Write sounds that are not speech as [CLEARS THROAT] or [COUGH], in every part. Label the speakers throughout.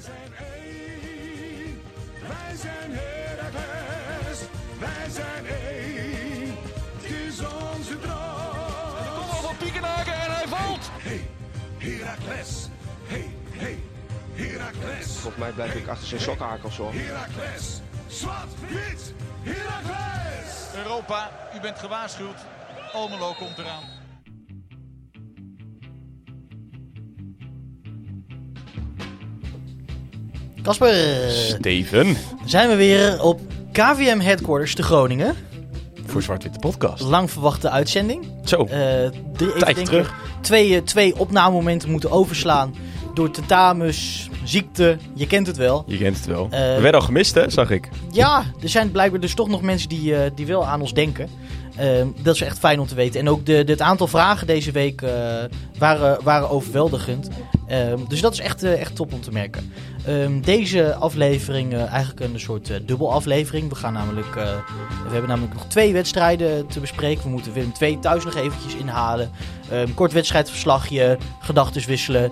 Speaker 1: zijn één. Wij zijn Heracles. Wij zijn één. Het is onze droom.
Speaker 2: Kom op van Piekenhaken en hij valt.
Speaker 1: Hey, Heracles. Hey, hey, Heracles.
Speaker 3: Volgens mij blijf ik achter zijn sokkenhakels hoor.
Speaker 1: Heracles. Zwart, wit, Heracles.
Speaker 2: Europa, u bent gewaarschuwd. Almelo komt eraan.
Speaker 4: Kasper,
Speaker 5: Steven.
Speaker 4: zijn we weer op KVM Headquarters te Groningen.
Speaker 5: Voor Zwart-Witte Podcast.
Speaker 4: Lang verwachte uitzending.
Speaker 5: Zo,
Speaker 4: ik
Speaker 5: Tijdje
Speaker 4: denk
Speaker 5: terug.
Speaker 4: Twee, eh, twee opnamemomenten moeten overslaan door tentamens, ziekte, je kent het wel.
Speaker 5: je kent het wel.
Speaker 4: Eh,
Speaker 5: We werden al gemist, hè, zag ik.
Speaker 4: Ja, er zijn blijkbaar dus toch nog mensen die, die wel aan ons denken. Ehm, dat is echt fijn om te weten. En ook de, de- het aantal vragen deze week eh, waren, waren overweldigend. Ehm, dus dat is echt, eh, echt top om te merken. Ehm, deze aflevering, eh, eigenlijk een soort dubbel aflevering. We, gaan namelijk, we hebben namelijk nog twee wedstrijden te bespreken. We moeten Willem 2 thuis nog eventjes inhalen. Kort wedstrijdverslagje, gedachten wisselen.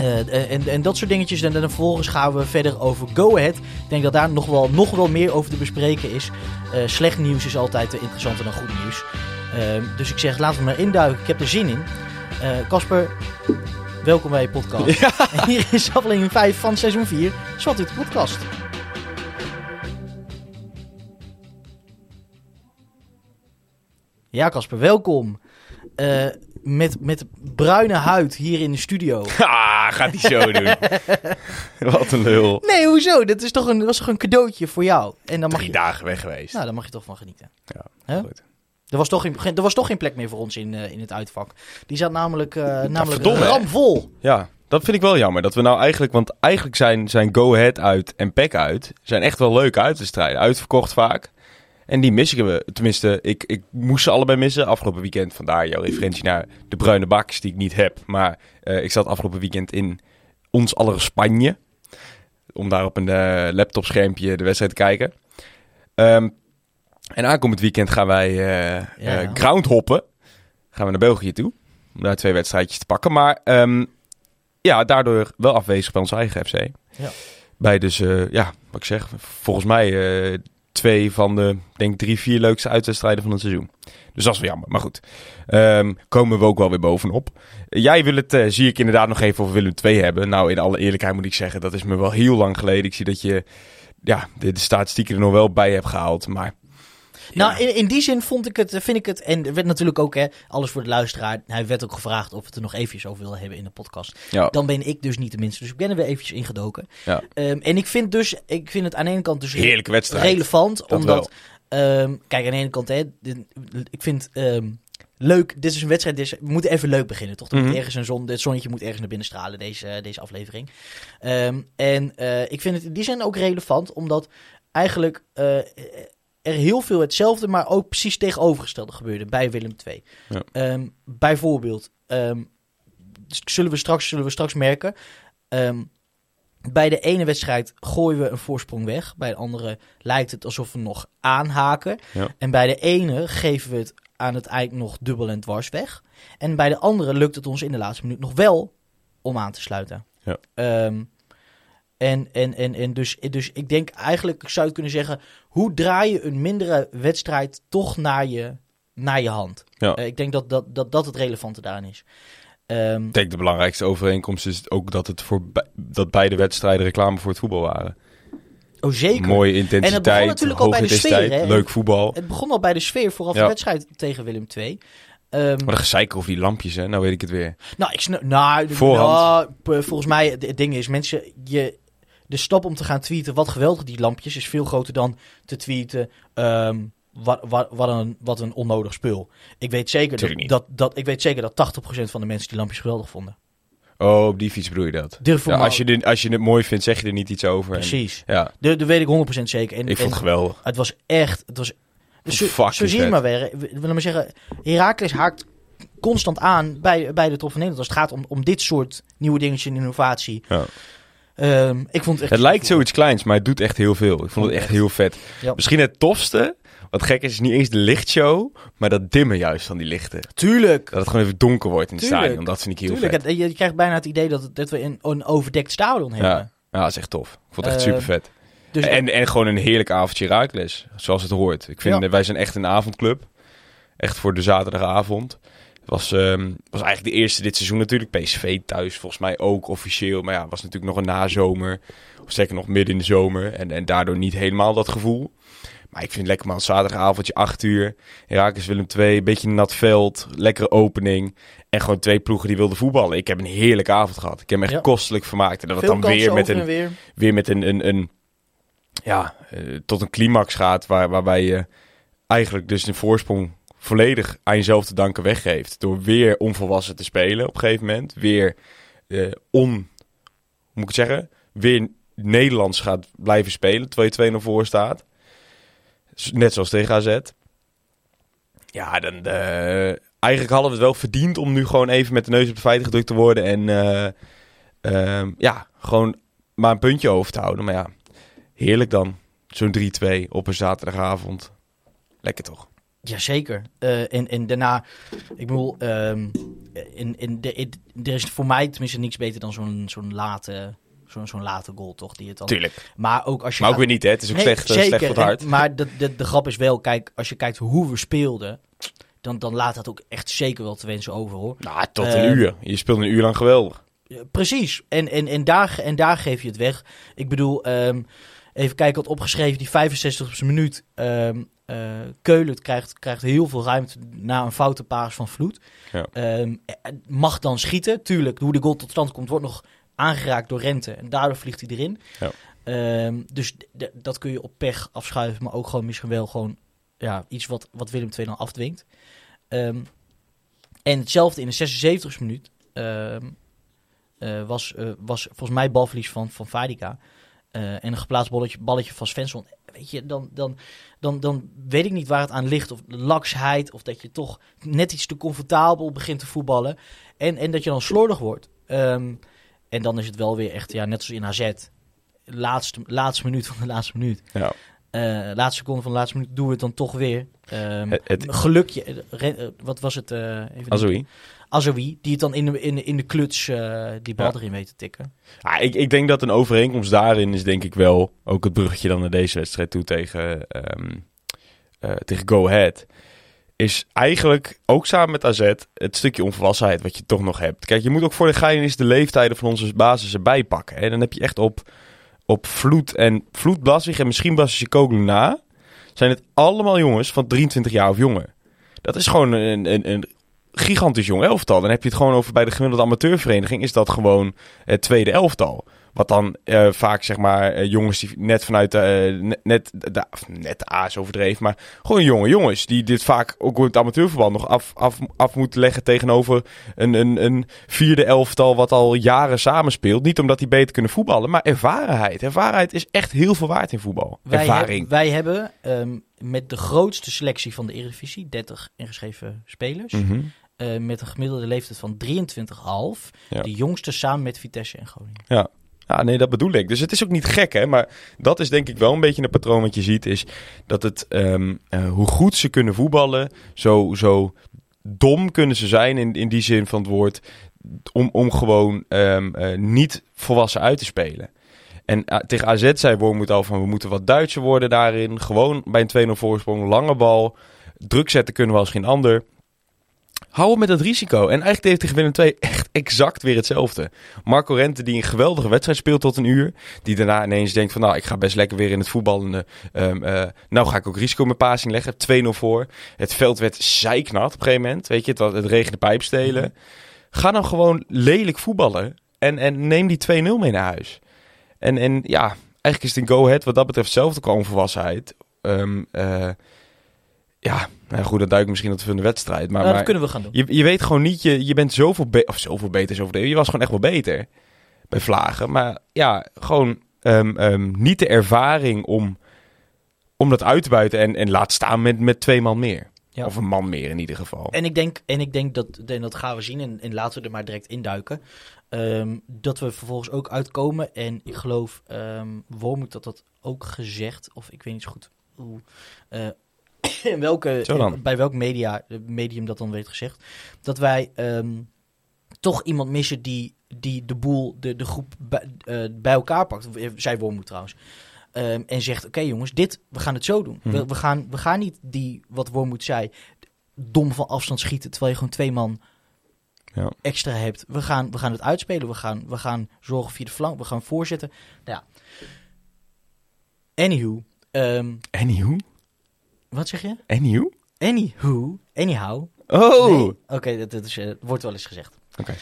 Speaker 4: Ehm, eh, en, en dat soort dingetjes. En dan vervolgens gaan we verder over Go Ahead. Ik denk dat daar nog wel, nog wel meer over te bespreken is. Eh, slecht nieuws is altijd eh, interessanter dan goed nieuws. Ehm, dus ik zeg, laten we maar induiken. Ik heb er zin in. Eh, Casper, welkom bij je podcast. En [LAUGHS] hier is aflevering 5 van seizoen 4, Zwart de podcast. Ja, Casper, welkom. Met, met bruine huid hier in de studio. [LAUGHS]
Speaker 5: Ha, gaat hij zo doen. [LAUGHS] Wat een lul.
Speaker 4: Nee, hoezo? Dat is toch een, was toch een cadeautje voor jou? En dan mag
Speaker 5: Drie
Speaker 4: je,
Speaker 5: dagen weg geweest.
Speaker 4: nou, daar mag je toch van genieten.
Speaker 5: Ja, goed.
Speaker 4: Er was, toch geen, er was toch geen plek meer voor ons in, eh, in het uitvak. Die zat namelijk, eh namelijk
Speaker 5: verdomme, hè?
Speaker 4: ramvol.
Speaker 5: Ja, dat vind ik wel jammer. Dat we nou eigenlijk, want eigenlijk zijn, zijn Go Ahead uit en Pack uit, zijn echt wel leuke uitwedstrijden. Uitverkocht vaak. En die missen we. Tenminste, ik, ik moest ze allebei missen. Afgelopen weekend, vandaar jouw referentie naar de bruine bakjes die ik niet heb. Maar eh, ik zat afgelopen weekend in ons aller Spanje. Om daar op een eh, laptopschermpje de wedstrijd te kijken. Ehm, en aankomend weekend gaan wij eh
Speaker 4: Ja.
Speaker 5: eh, groundhoppen. Gaan we naar België toe. Om daar twee wedstrijdjes te pakken. Maar ehm, ja, daardoor wel afwezig bij onze eigen FC.
Speaker 4: Ja.
Speaker 5: Bij dus, eh, ja, wat ik zeg, volgens mij eh, twee van de, denk drie, vier leukste uitwedstrijden van het seizoen. Dus dat is wel jammer. Maar goed, Ehm, komen we ook wel weer bovenop. Jij wil het, eh, zie ik inderdaad nog even over Willem II hebben. Nou, in alle eerlijkheid moet ik zeggen, dat is me wel heel lang geleden. Ik zie dat je, ja, de, de statistieken er nog wel bij hebt gehaald. Maar
Speaker 4: Nou, in, in die zin vond ik het, vind ik het, en er werd natuurlijk ook, hè, alles voor de luisteraar. Hij werd ook gevraagd of we het er nog eventjes over wilden hebben in de podcast.
Speaker 5: ja,
Speaker 4: Dan ben ik dus niet de minste, dus ik ben er weer eventjes ingedoken.
Speaker 5: Ja.
Speaker 4: Ehm, en ik vind dus, ik vind het aan de ene kant dus
Speaker 5: heerlijke wedstrijd.
Speaker 4: relevant,
Speaker 5: Dat
Speaker 4: omdat, ehm, kijk, aan de ene kant, hè, ik vind ehm, leuk, dit is een wedstrijd, dit is- we moeten even leuk beginnen, toch? Er moet ergens een zon, het zonnetje moet ergens naar binnen stralen, deze, deze aflevering. En eh, ik vind het in die zin ook relevant, omdat eigenlijk eh, er heel veel hetzelfde, maar ook precies tegenovergestelde gebeurde bij Willem II.
Speaker 5: Ja.
Speaker 4: Ehm, bijvoorbeeld, ehm, zullen, we straks, zullen we straks merken, ehm, bij de ene wedstrijd gooien we een voorsprong weg. Bij de andere lijkt het alsof we nog aanhaken.
Speaker 5: Ja.
Speaker 4: En bij de ene geven we het aan het eind nog dubbel en dwars weg. En bij de andere lukt het ons in de laatste minuut nog wel om aan te sluiten.
Speaker 5: Ja.
Speaker 4: En en, en, en dus, dus ik denk eigenlijk, ik zou het kunnen zeggen... hoe draai je een mindere wedstrijd toch naar je, naar je hand?
Speaker 5: Ja.
Speaker 4: Eh, ik denk dat dat, dat dat het relevante daarin is. Ehm,
Speaker 5: Ik denk de belangrijkste overeenkomst is ook dat het voor dat beide wedstrijden reclame voor het voetbal waren.
Speaker 4: oh, zeker.
Speaker 5: Mooie
Speaker 4: En
Speaker 5: intensiteit,
Speaker 4: het begon natuurlijk al bij de sfeer, hè?
Speaker 5: leuk voetbal.
Speaker 4: Het begon al bij de sfeer vooraf
Speaker 5: Ja.
Speaker 4: de wedstrijd tegen Willem II. Ehm,
Speaker 5: Maar de gezeik over die lampjes, hè? Nou weet ik het weer.
Speaker 4: nou, ik snap, nou, nou, volgens mij, het ding is, mensen, je, de stap om te gaan tweeten, wat geweldig die lampjes, is veel groter dan te tweeten, ehm, wat, wat, wat, een, wat een onnodig spul. Ik weet zeker, dat, dat, dat, ik weet zeker dat 80% van de mensen die lampjes geweldig vonden.
Speaker 5: Oh, op die fiets bedoel je dat? Ja, als, je dit, als je het mooi vindt, zeg je er niet iets over. En-
Speaker 4: Precies.
Speaker 5: ja,
Speaker 4: Dat weet ik 100% zeker. En,
Speaker 5: ik vond
Speaker 4: en
Speaker 5: het geweldig.
Speaker 4: het was echt, het was, zo,
Speaker 5: fucking
Speaker 4: zo zie je
Speaker 5: vet.
Speaker 4: maar weer. We- Wil maar zeggen, Herakles haakt constant aan bij, bij de top van Nederland als het gaat om, om dit soort nieuwe dingetjes en innovatie.
Speaker 5: Ja.
Speaker 4: Ehm, ik vond het echt
Speaker 5: Het lijkt zoiets kleins, maar het doet echt heel veel. Ik vond het echt heel vet.
Speaker 4: Ja.
Speaker 5: Misschien het tofste Wat gek is, is niet eens de lichtshow, maar dat dimmen juist van die lichten.
Speaker 4: Tuurlijk.
Speaker 5: Dat het gewoon even donker wordt in het
Speaker 4: Tuurlijk.
Speaker 5: stadion. Dat vind ik heel
Speaker 4: Tuurlijk.
Speaker 5: vet.
Speaker 4: Je, je krijgt bijna het idee dat, dat we een, een overdekt stadion hebben.
Speaker 5: Ja. ja, dat is echt tof. Ik vond het echt
Speaker 4: Eh,
Speaker 5: super vet.
Speaker 4: Dus
Speaker 5: En, en gewoon een heerlijk avondje Raakles, zoals het hoort. Ik vind,
Speaker 4: Ja.
Speaker 5: wij zijn echt een avondclub. Echt voor de zaterdagavond. Was, ehm, was eigenlijk de eerste dit seizoen natuurlijk. PSV thuis volgens mij ook officieel. Maar ja, was natuurlijk nog een nazomer. Of zeker nog midden in de zomer. En, en daardoor niet helemaal dat gevoel. Maar ik vind het lekker man, zaterdagavondje 8 uur. Herakles Willem 2, beetje nat veld. Lekkere opening. En gewoon twee ploegen die wilden voetballen. Ik heb een heerlijke avond gehad. Ik heb me echt
Speaker 4: Ja.
Speaker 5: kostelijk vermaakt. En dat het dan weer met een
Speaker 4: en weer.
Speaker 5: weer met een, een, een ja, eh, tot een climax gaat waar, waarbij je eigenlijk dus een voorsprong volledig aan jezelf te danken weggeeft. Door weer onvolwassen te spelen op een gegeven moment. Weer eh, on, hoe moet ik het zeggen? Weer Nederlands gaat blijven spelen terwijl je 2-0 voor staat. Net zoals tegen AZ. Ja, dan eh, eigenlijk hadden we het wel verdiend om nu gewoon even met de neus op de feiten gedrukt te worden. En eh, ehm, ja, gewoon maar een puntje over te houden. Maar ja, heerlijk dan. Zo'n 3-2 op een zaterdagavond. Lekker toch?
Speaker 4: Jazeker. Eh en, en daarna, ik bedoel, ehm, in, in de, in- er is voor mij tenminste niks beter dan zo'n zo'n late, zo'n zo'n late goal, toch? Die het dan,
Speaker 5: Tuurlijk.
Speaker 4: maar ook als je
Speaker 5: Maar ook
Speaker 4: gaat-
Speaker 5: weer niet, hè? Het is ook
Speaker 4: Nee,
Speaker 5: slecht, eh, slecht voor het
Speaker 4: En-
Speaker 5: hart.
Speaker 4: maar de, de, de grap is wel, kijk, als je kijkt hoe we speelden, dan, dan laat dat ook echt zeker wel te wensen over, hoor.
Speaker 5: Nou, tot
Speaker 4: Eh,
Speaker 5: een uur. Je speelt een uur lang geweldig.
Speaker 4: Precies. En, en, en, daar, en daar geef je het weg. Ik bedoel, ehm, even kijken wat opgeschreven, die 65e minuut. ehm eh, Keulen krijgt, krijgt heel veel ruimte na een foute paas van Vloed.
Speaker 5: Ja.
Speaker 4: Ehm, eh, mag dan schieten. Tuurlijk, hoe de goal tot stand komt, wordt nog aangeraakt door Rente. En daardoor vliegt hij erin.
Speaker 5: Ja.
Speaker 4: Ehm, dus dat kun je op pech afschuiven, maar ook gewoon misschien wel gewoon ja, iets wat, wat Willem II dan afdwingt. Ehm, en hetzelfde in de 76e minuut. eh, was, eh, was volgens mij balverlies van, van Vadika. Eh, en een geplaatst balletje, balletje van Svensson. Weet je, dan, dan, dan, dan weet ik niet waar het aan ligt. Of laksheid, of dat je toch net iets te comfortabel begint te voetballen. En, en dat je dan slordig wordt. Ehm, en dan is het wel weer echt, ja, net zoals in AZ. Laatste, laatste minuut van de laatste minuut.
Speaker 5: Ja.
Speaker 4: Eh, laatste seconde van de laatste minuut doen we het dan toch weer.
Speaker 5: Het- het-
Speaker 4: gelukje. eh, eh, wat was het? eh even
Speaker 5: Azoui.
Speaker 4: Azoui, die het dan in de, in de, in de kluts eh, die bal
Speaker 5: Ja.
Speaker 4: erin weet te tikken.
Speaker 5: Ik, ik denk dat een overeenkomst daarin is denk ik wel ook het bruggetje dan naar deze wedstrijd toe tegen, ehm, eh, tegen Go Ahead. Is eigenlijk ook samen met AZ het stukje onvolwassenheid wat je toch nog hebt. Kijk, je moet ook voor de gein de leeftijden van onze basis erbij pakken. En dan heb je echt op, op Vloed en Vloed Blaswig en misschien Blaswig Koglu na. Zijn het allemaal jongens van 23 jaar of jonger. Dat is gewoon een, een, een gigantisch jong elftal. Dan heb je het gewoon over bij de gemiddelde amateurvereniging. Is dat gewoon het tweede elftal. Wat dan eh, vaak zeg maar eh, jongens die net vanuit de, eh, net, net, de, net de A is overdreven. Maar gewoon jonge jongens die dit vaak ook in het amateurverband nog af, af, af moeten leggen tegenover een, een, een vierde elftal wat al jaren samenspeelt. Niet omdat die beter kunnen voetballen, maar ervarenheid. Ervarenheid is echt heel veel waard in voetbal.
Speaker 4: Wij,
Speaker 5: Ervaring.
Speaker 4: heb- wij hebben ehm, met de grootste selectie van de Eredivisie, 30 ingeschreven spelers,
Speaker 5: Mhm.
Speaker 4: Eh, met een gemiddelde leeftijd van 23,5.
Speaker 5: Ja.
Speaker 4: De jongste samen met Vitesse en Groningen.
Speaker 5: Ja, nee, dat bedoel ik. Dus het is ook niet gek, hè. Maar dat is denk ik wel een beetje een patroon wat je ziet. Is dat het, ehm, eh, hoe goed ze kunnen voetballen, zo, zo dom kunnen ze zijn in, in die zin van het woord. Om, om gewoon ehm, eh, niet volwassen uit te spelen. En tegen AZ zei Wormoed al van we moeten wat Duitser worden daarin. Gewoon bij een 2-0 voorsprong, lange bal. Druk zetten kunnen we als geen ander. Hou op met dat risico. En eigenlijk heeft tegen Willem II echt exact weer hetzelfde. Marco Rente die een geweldige wedstrijd speelt tot een uur. Die daarna ineens denkt van nou ik ga best lekker weer in het voetballende. Ehm, eh, nou ga ik ook risico met passing leggen. 2-0 voor. Het veld werd zeiknat op een gegeven moment. Weet je, het, was- het regende pijpstelen. Ga dan gewoon lelijk voetballen. En, en neem die 2-0 mee naar huis. En, en ja, eigenlijk is het een go-ahead wat dat betreft hetzelfde qua onvolwassenheid. Ehm, eh, ja, nou goed, dat duikt misschien wat van de wedstrijd. Maar,
Speaker 4: Eh, dat
Speaker 5: maar
Speaker 4: kunnen we gaan doen.
Speaker 5: je, je weet gewoon niet, je, je bent zoveel, be- of zoveel beter, overdreven. Je was gewoon echt wel beter bij Vlagen. Maar ja, gewoon ehm, ehm, niet de ervaring om, om dat uit te buiten en, en laat staan met, met twee man meer.
Speaker 4: Ja.
Speaker 5: Of een man meer in ieder geval.
Speaker 4: En ik denk, en ik denk dat, en dat gaan we zien, en, en laten we er maar direct induiken. ehm, dat we vervolgens ook uitkomen. En ik geloof, ehm Wormoed dat dat ook gezegd, of ik weet niet zo goed hoe. eh, in [COUGHS] welke,
Speaker 5: dan.
Speaker 4: bij welk media, eh, medium dat dan werd gezegd, dat wij ehm, toch iemand missen die, die de boel, de, de groep bij, eh, bij elkaar pakt. Eh, Zij Wormoed trouwens. Ehm, en zegt, oké jongens, dit, we gaan het zo doen.
Speaker 5: Mhm.
Speaker 4: We, we, gaan, we gaan niet die, wat Wormoed zei, dom van afstand schieten, terwijl je gewoon twee man
Speaker 5: Ja.
Speaker 4: extra hebt. We gaan, we gaan het uitspelen. We gaan, we gaan zorgen via de flank. We gaan voorzetten. Nou ja. Anywho. ehm,
Speaker 5: Anywho?
Speaker 4: Wat zeg je?
Speaker 5: Anywho?
Speaker 4: Anywho. Anyhow.
Speaker 5: Oh!
Speaker 4: Nee. Oké, dat, dat is, eh, wordt wel eens gezegd.
Speaker 5: Oké.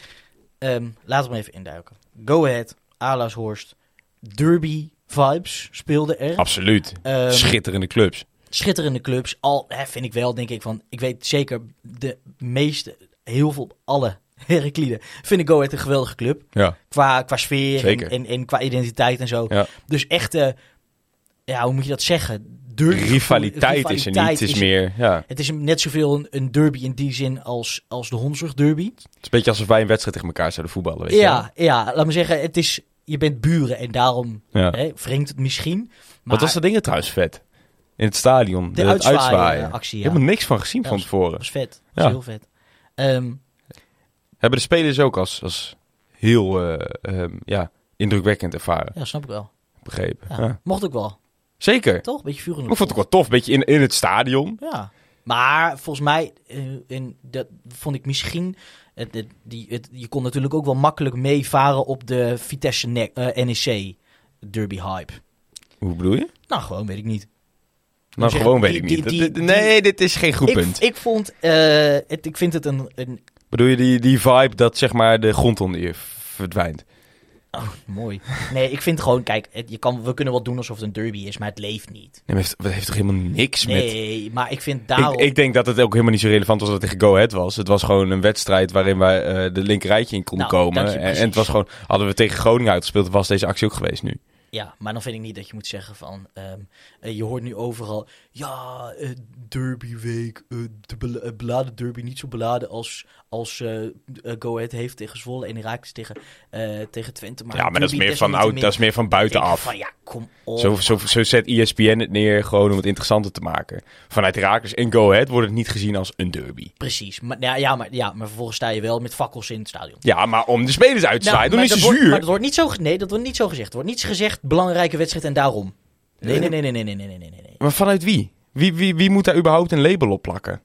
Speaker 4: Ehm, laten we even induiken. Go Ahead. Alasshorst. Derby vibes speelden er.
Speaker 5: Absoluut.
Speaker 4: Ehm,
Speaker 5: Schitterende clubs.
Speaker 4: schitterende clubs. Al hè, vind ik wel, denk ik van. Ik weet zeker de meeste, heel veel, alle [LAUGHS] Herakliden vinden Go Ahead een geweldige club.
Speaker 5: Ja.
Speaker 4: Qua, qua sfeer en, en qua identiteit en zo.
Speaker 5: Ja.
Speaker 4: Dus echt, eh, ja, hoe moet je dat zeggen? Derby
Speaker 5: Rivaliteit, is er niet. Het is meer, ja.
Speaker 4: Het is net zoveel een, een derby in die zin als, als de Hondsrug derby.
Speaker 5: Het is een beetje alsof wij een wedstrijd tegen elkaar zouden voetballen, weet je wel.
Speaker 4: Ja, ja, laat me zeggen, het is, je bent buren en daarom
Speaker 5: Ja.
Speaker 4: hè, wringt het misschien. Maar
Speaker 5: Wat was dat ding trouwens vet? In het stadion.
Speaker 4: De uitzwaaien,
Speaker 5: uitzwaaien.
Speaker 4: actie, ja.
Speaker 5: Helemaal niks van gezien
Speaker 4: Ja,
Speaker 5: van tevoren.
Speaker 4: Dat was vet. Dat
Speaker 5: Ja.
Speaker 4: heel vet. Ehm,
Speaker 5: Hebben de spelers ook als, als heel eh, ehm, ja, indrukwekkend ervaren.
Speaker 4: ja, snap ik wel.
Speaker 5: Begrepen.
Speaker 4: Ja.
Speaker 5: Ja.
Speaker 4: Mocht ook wel.
Speaker 5: Zeker.
Speaker 4: Toch? Beetje vuur in de
Speaker 5: Ik vond het ook wel tof. Beetje in, in het stadion.
Speaker 4: Ja. Maar volgens mij, eh, en dat vond ik misschien. Het, het- die, het, je kon natuurlijk ook wel makkelijk meevaren op de Vitesse ne- eh, NEC derby hype.
Speaker 5: Hoe bedoel je?
Speaker 4: Nou, gewoon weet ik niet.
Speaker 5: Nou, gewoon weet ik niet.
Speaker 4: die-
Speaker 5: Dit-
Speaker 4: die-
Speaker 5: nee, dit is geen goed
Speaker 4: Ik,
Speaker 5: punt.
Speaker 4: ik vond, eh, het, ik vind het een, een
Speaker 5: Bedoel je die, die vibe dat zeg maar de grond onder je verdwijnt?
Speaker 4: Oh, mooi. Nee, ik vind gewoon, kijk, het, je kan, we kunnen wel doen alsof het een derby is, maar het leeft niet.
Speaker 5: Nee, maar het heeft toch helemaal niks met...
Speaker 4: Nee, maar ik vind daarom.
Speaker 5: Ik, ik denk dat het ook helemaal niet zo relevant was dat het tegen Go Ahead was. Het was gewoon een wedstrijd waarin wij eh, de linkerrijtje in konden
Speaker 4: Nou,
Speaker 5: komen.
Speaker 4: je,
Speaker 5: En, en het was gewoon, hadden we tegen Groningen uitgespeeld, was deze actie ook geweest nu.
Speaker 4: Ja, maar dan vind ik niet dat je moet zeggen van... ehm, eh, je hoort nu overal... Ja, eh, derbyweek. eh, de eh, beladen derby. Niet zo beladen als, als Go Ahead heeft tegen Zwolle. En Herakles tegen, tegen Twente. Maar
Speaker 5: ja, maar dat is, meer van, oud, dat is meer van buitenaf.
Speaker 4: Van, ja, kom op.
Speaker 5: Zo, zo, zo zet ESPN het neer gewoon om het interessanter te maken. Vanuit Herakles en Go Ahead wordt het niet gezien als een derby.
Speaker 4: Precies. Maar, ja, ja, maar, ja, maar vervolgens sta je wel met fakkels in het stadion.
Speaker 5: Ja, maar om de spelers uit te
Speaker 4: Nou,
Speaker 5: dan is
Speaker 4: dat
Speaker 5: het
Speaker 4: wordt-
Speaker 5: zuur.
Speaker 4: Maar dat wordt niet zo, nee, dat wordt niet zo gezegd. Er wordt niet gezegd, belangrijke wedstrijd en daarom. Nee, nee, nee, nee, nee, nee, nee, nee, nee. nee.
Speaker 5: Maar vanuit wie? Wie, wie? wie moet daar überhaupt een label op plakken?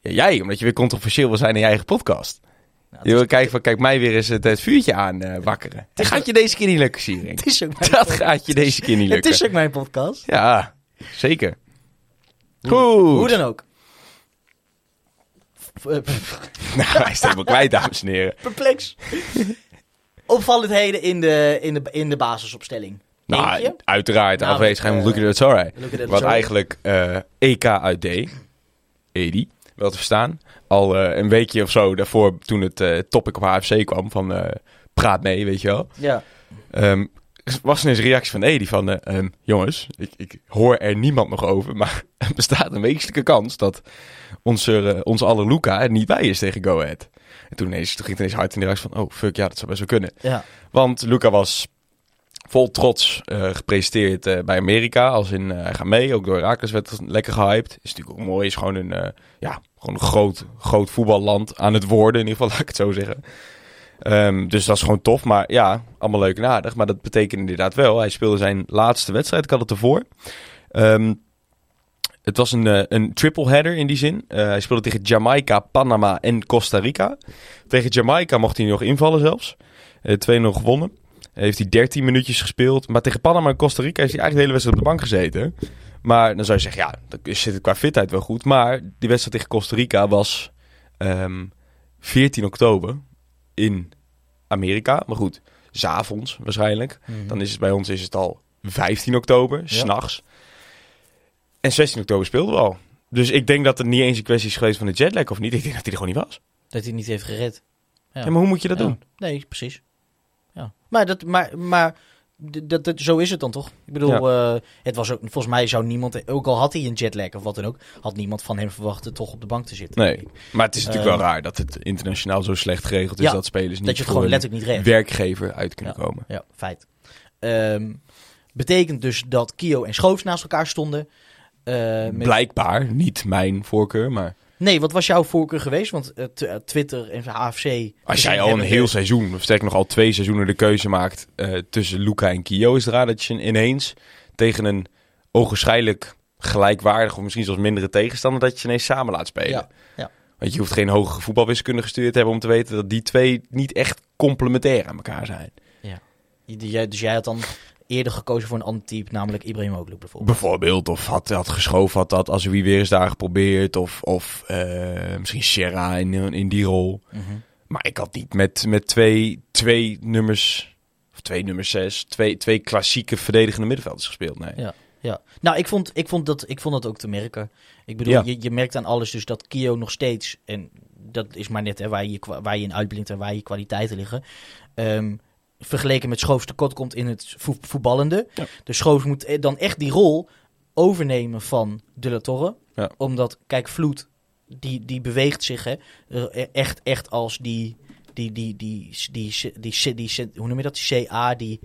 Speaker 5: Ja, jij, omdat je weer controversieel wil zijn in je eigen podcast.
Speaker 4: Nou,
Speaker 5: Je
Speaker 4: het,
Speaker 5: wil
Speaker 4: is,
Speaker 5: kijken van, kijk, mij weer eens het, het vuurtje aan eh, wakkeren. Dat gaat je deze keer niet lukken, Siering.
Speaker 4: het is ook mijn
Speaker 5: Dat
Speaker 4: podcast.
Speaker 5: gaat je deze keer niet [LAUGHS]
Speaker 4: Het
Speaker 5: lukken.
Speaker 4: is ook mijn podcast.
Speaker 5: Ja, zeker. Goed.
Speaker 4: Hoe dan ook. [LAUGHS]
Speaker 5: Nou, hij is het helemaal kwijt, dames en heren.
Speaker 4: Perplex. Opvallendheden in de, in de, in de basisopstelling.
Speaker 5: Nou, uiteraard
Speaker 4: Nou,
Speaker 5: afwezig.
Speaker 4: eh,
Speaker 5: look at it's alright.
Speaker 4: Look at it,
Speaker 5: Wat
Speaker 4: sorry.
Speaker 5: eigenlijk eh, EK uit D, Edi, wel te verstaan. Al eh, een weekje of zo daarvoor, toen het eh, topic op HFC kwam van eh, praat mee, weet je wel.
Speaker 4: Ja.
Speaker 5: Ehm, was ineens een reactie van Edi van, eh, ehm, jongens, ik, ik hoor er niemand nog over, maar [LAUGHS] er bestaat een wezenlijke kans dat onze, eh, onze alle Luca er niet bij is tegen Go Ahead. En toen, ineens, toen ging het ineens hard in de reactie van, oh fuck, ja, dat zou best wel kunnen.
Speaker 4: Ja.
Speaker 5: Want Luca was vol trots eh, gepresenteerd eh, bij Amerika. Als in, eh, hij gaat mee. Ook door Herakles werd lekker gehyped. Is natuurlijk ook mooi. Is gewoon een, ja, gewoon een groot, groot voetballand aan het worden. In ieder geval, [LAUGHS] laat ik het zo zeggen. Ehm, dus dat is gewoon tof. Maar ja, allemaal leuk en aardig. Maar dat betekent inderdaad wel. Hij speelde zijn laatste wedstrijd. Ik had het ervoor. Ehm, het was een, een triple header in die zin. Hij speelde tegen Jamaica, Panama en Costa Rica. Tegen Jamaica mocht hij nog invallen zelfs. Eh 2-0 gewonnen. Heeft hij 13 minuutjes gespeeld. Maar tegen Panama en Costa Rica is hij eigenlijk de hele wedstrijd op de bank gezeten. Maar dan zou je zeggen, ja, dan zit het qua fitheid wel goed. Maar die wedstrijd tegen Costa Rica was ehm 14 oktober in Amerika. Maar goed, s'avonds waarschijnlijk.
Speaker 4: Mhm.
Speaker 5: Dan is het bij ons is het al 15 oktober, s s'nachts. En 16 oktober speelden we al. Dus ik denk dat het niet eens een kwestie is geweest van de jetlag of niet. Ik denk dat hij er gewoon niet was.
Speaker 4: Dat hij niet heeft gered. Ja.
Speaker 5: Ja, maar hoe moet je dat
Speaker 4: Ja.
Speaker 5: doen?
Speaker 4: Nee, precies. Ja. Maar, dat, maar, maar dat, dat, zo is het dan toch? Ik bedoel, eh, het was ook, volgens mij zou niemand, ook al had hij een jetlag of wat dan ook, had niemand van hem verwacht er toch op de bank te zitten.
Speaker 5: Nee. Maar het is natuurlijk
Speaker 4: Eh,
Speaker 5: wel raar dat het internationaal zo slecht geregeld is
Speaker 4: Ja,
Speaker 5: dat spelers niet
Speaker 4: dat je het gewoon letterlijk niet
Speaker 5: werkgever uit kunnen komen.
Speaker 4: Ja, feit. Ehm, betekent dus dat Kio en Schoofs naast elkaar stonden. Eh, met-
Speaker 5: Blijkbaar, niet mijn voorkeur, maar
Speaker 4: Nee, wat was jouw voorkeur geweest? Want eh, eh, Twitter en AFC...
Speaker 5: als jij al een heel seizoen, of sterker nog al twee seizoenen de keuze maakt eh, tussen Luca en Kio, is het raar dat je ineens tegen een ogenschijnlijk gelijkwaardig of misschien zelfs mindere tegenstander, dat je ineens samen laat spelen.
Speaker 4: Ja, ja.
Speaker 5: Want je hoeft geen hogere voetbalwiskunde gestuurd te hebben om te weten dat die twee niet echt complementair aan elkaar zijn.
Speaker 4: Jij- Dus jij had dan eerder gekozen voor een ander type, namelijk Ibrahim Oglu bijvoorbeeld.
Speaker 5: Bijvoorbeeld, of had, had geschoven, had dat als wie weer eens daar geprobeerd. Of, of eh, misschien Serra in, in die rol.
Speaker 4: Mhm.
Speaker 5: Maar ik had niet met, met twee, twee nummers, of twee nummers zes, twee, twee klassieke verdedigende middenvelders gespeeld. Nee.
Speaker 4: Ja. Ja, nou, ik vond, ik, vond dat, ik vond dat ook te merken. Ik bedoel,
Speaker 5: Ja.
Speaker 4: je, je merkt aan alles dus dat Kio nog steeds, en dat is maar net hè, waar, je, waar je in uitblinkt en waar je kwaliteiten liggen. Ehm, vergeleken met Schoofs tekort komt in het vo- voetballende.
Speaker 5: Ja.
Speaker 4: Dus Schoofs moet eh, dan echt die rol overnemen van De La Torre.
Speaker 5: Ja.
Speaker 4: Omdat, kijk, Vloed, die, die beweegt zich hè, eh, echt, echt als die, die, die, die, die, die, die, die, die- hoe noem je dat, die CA, die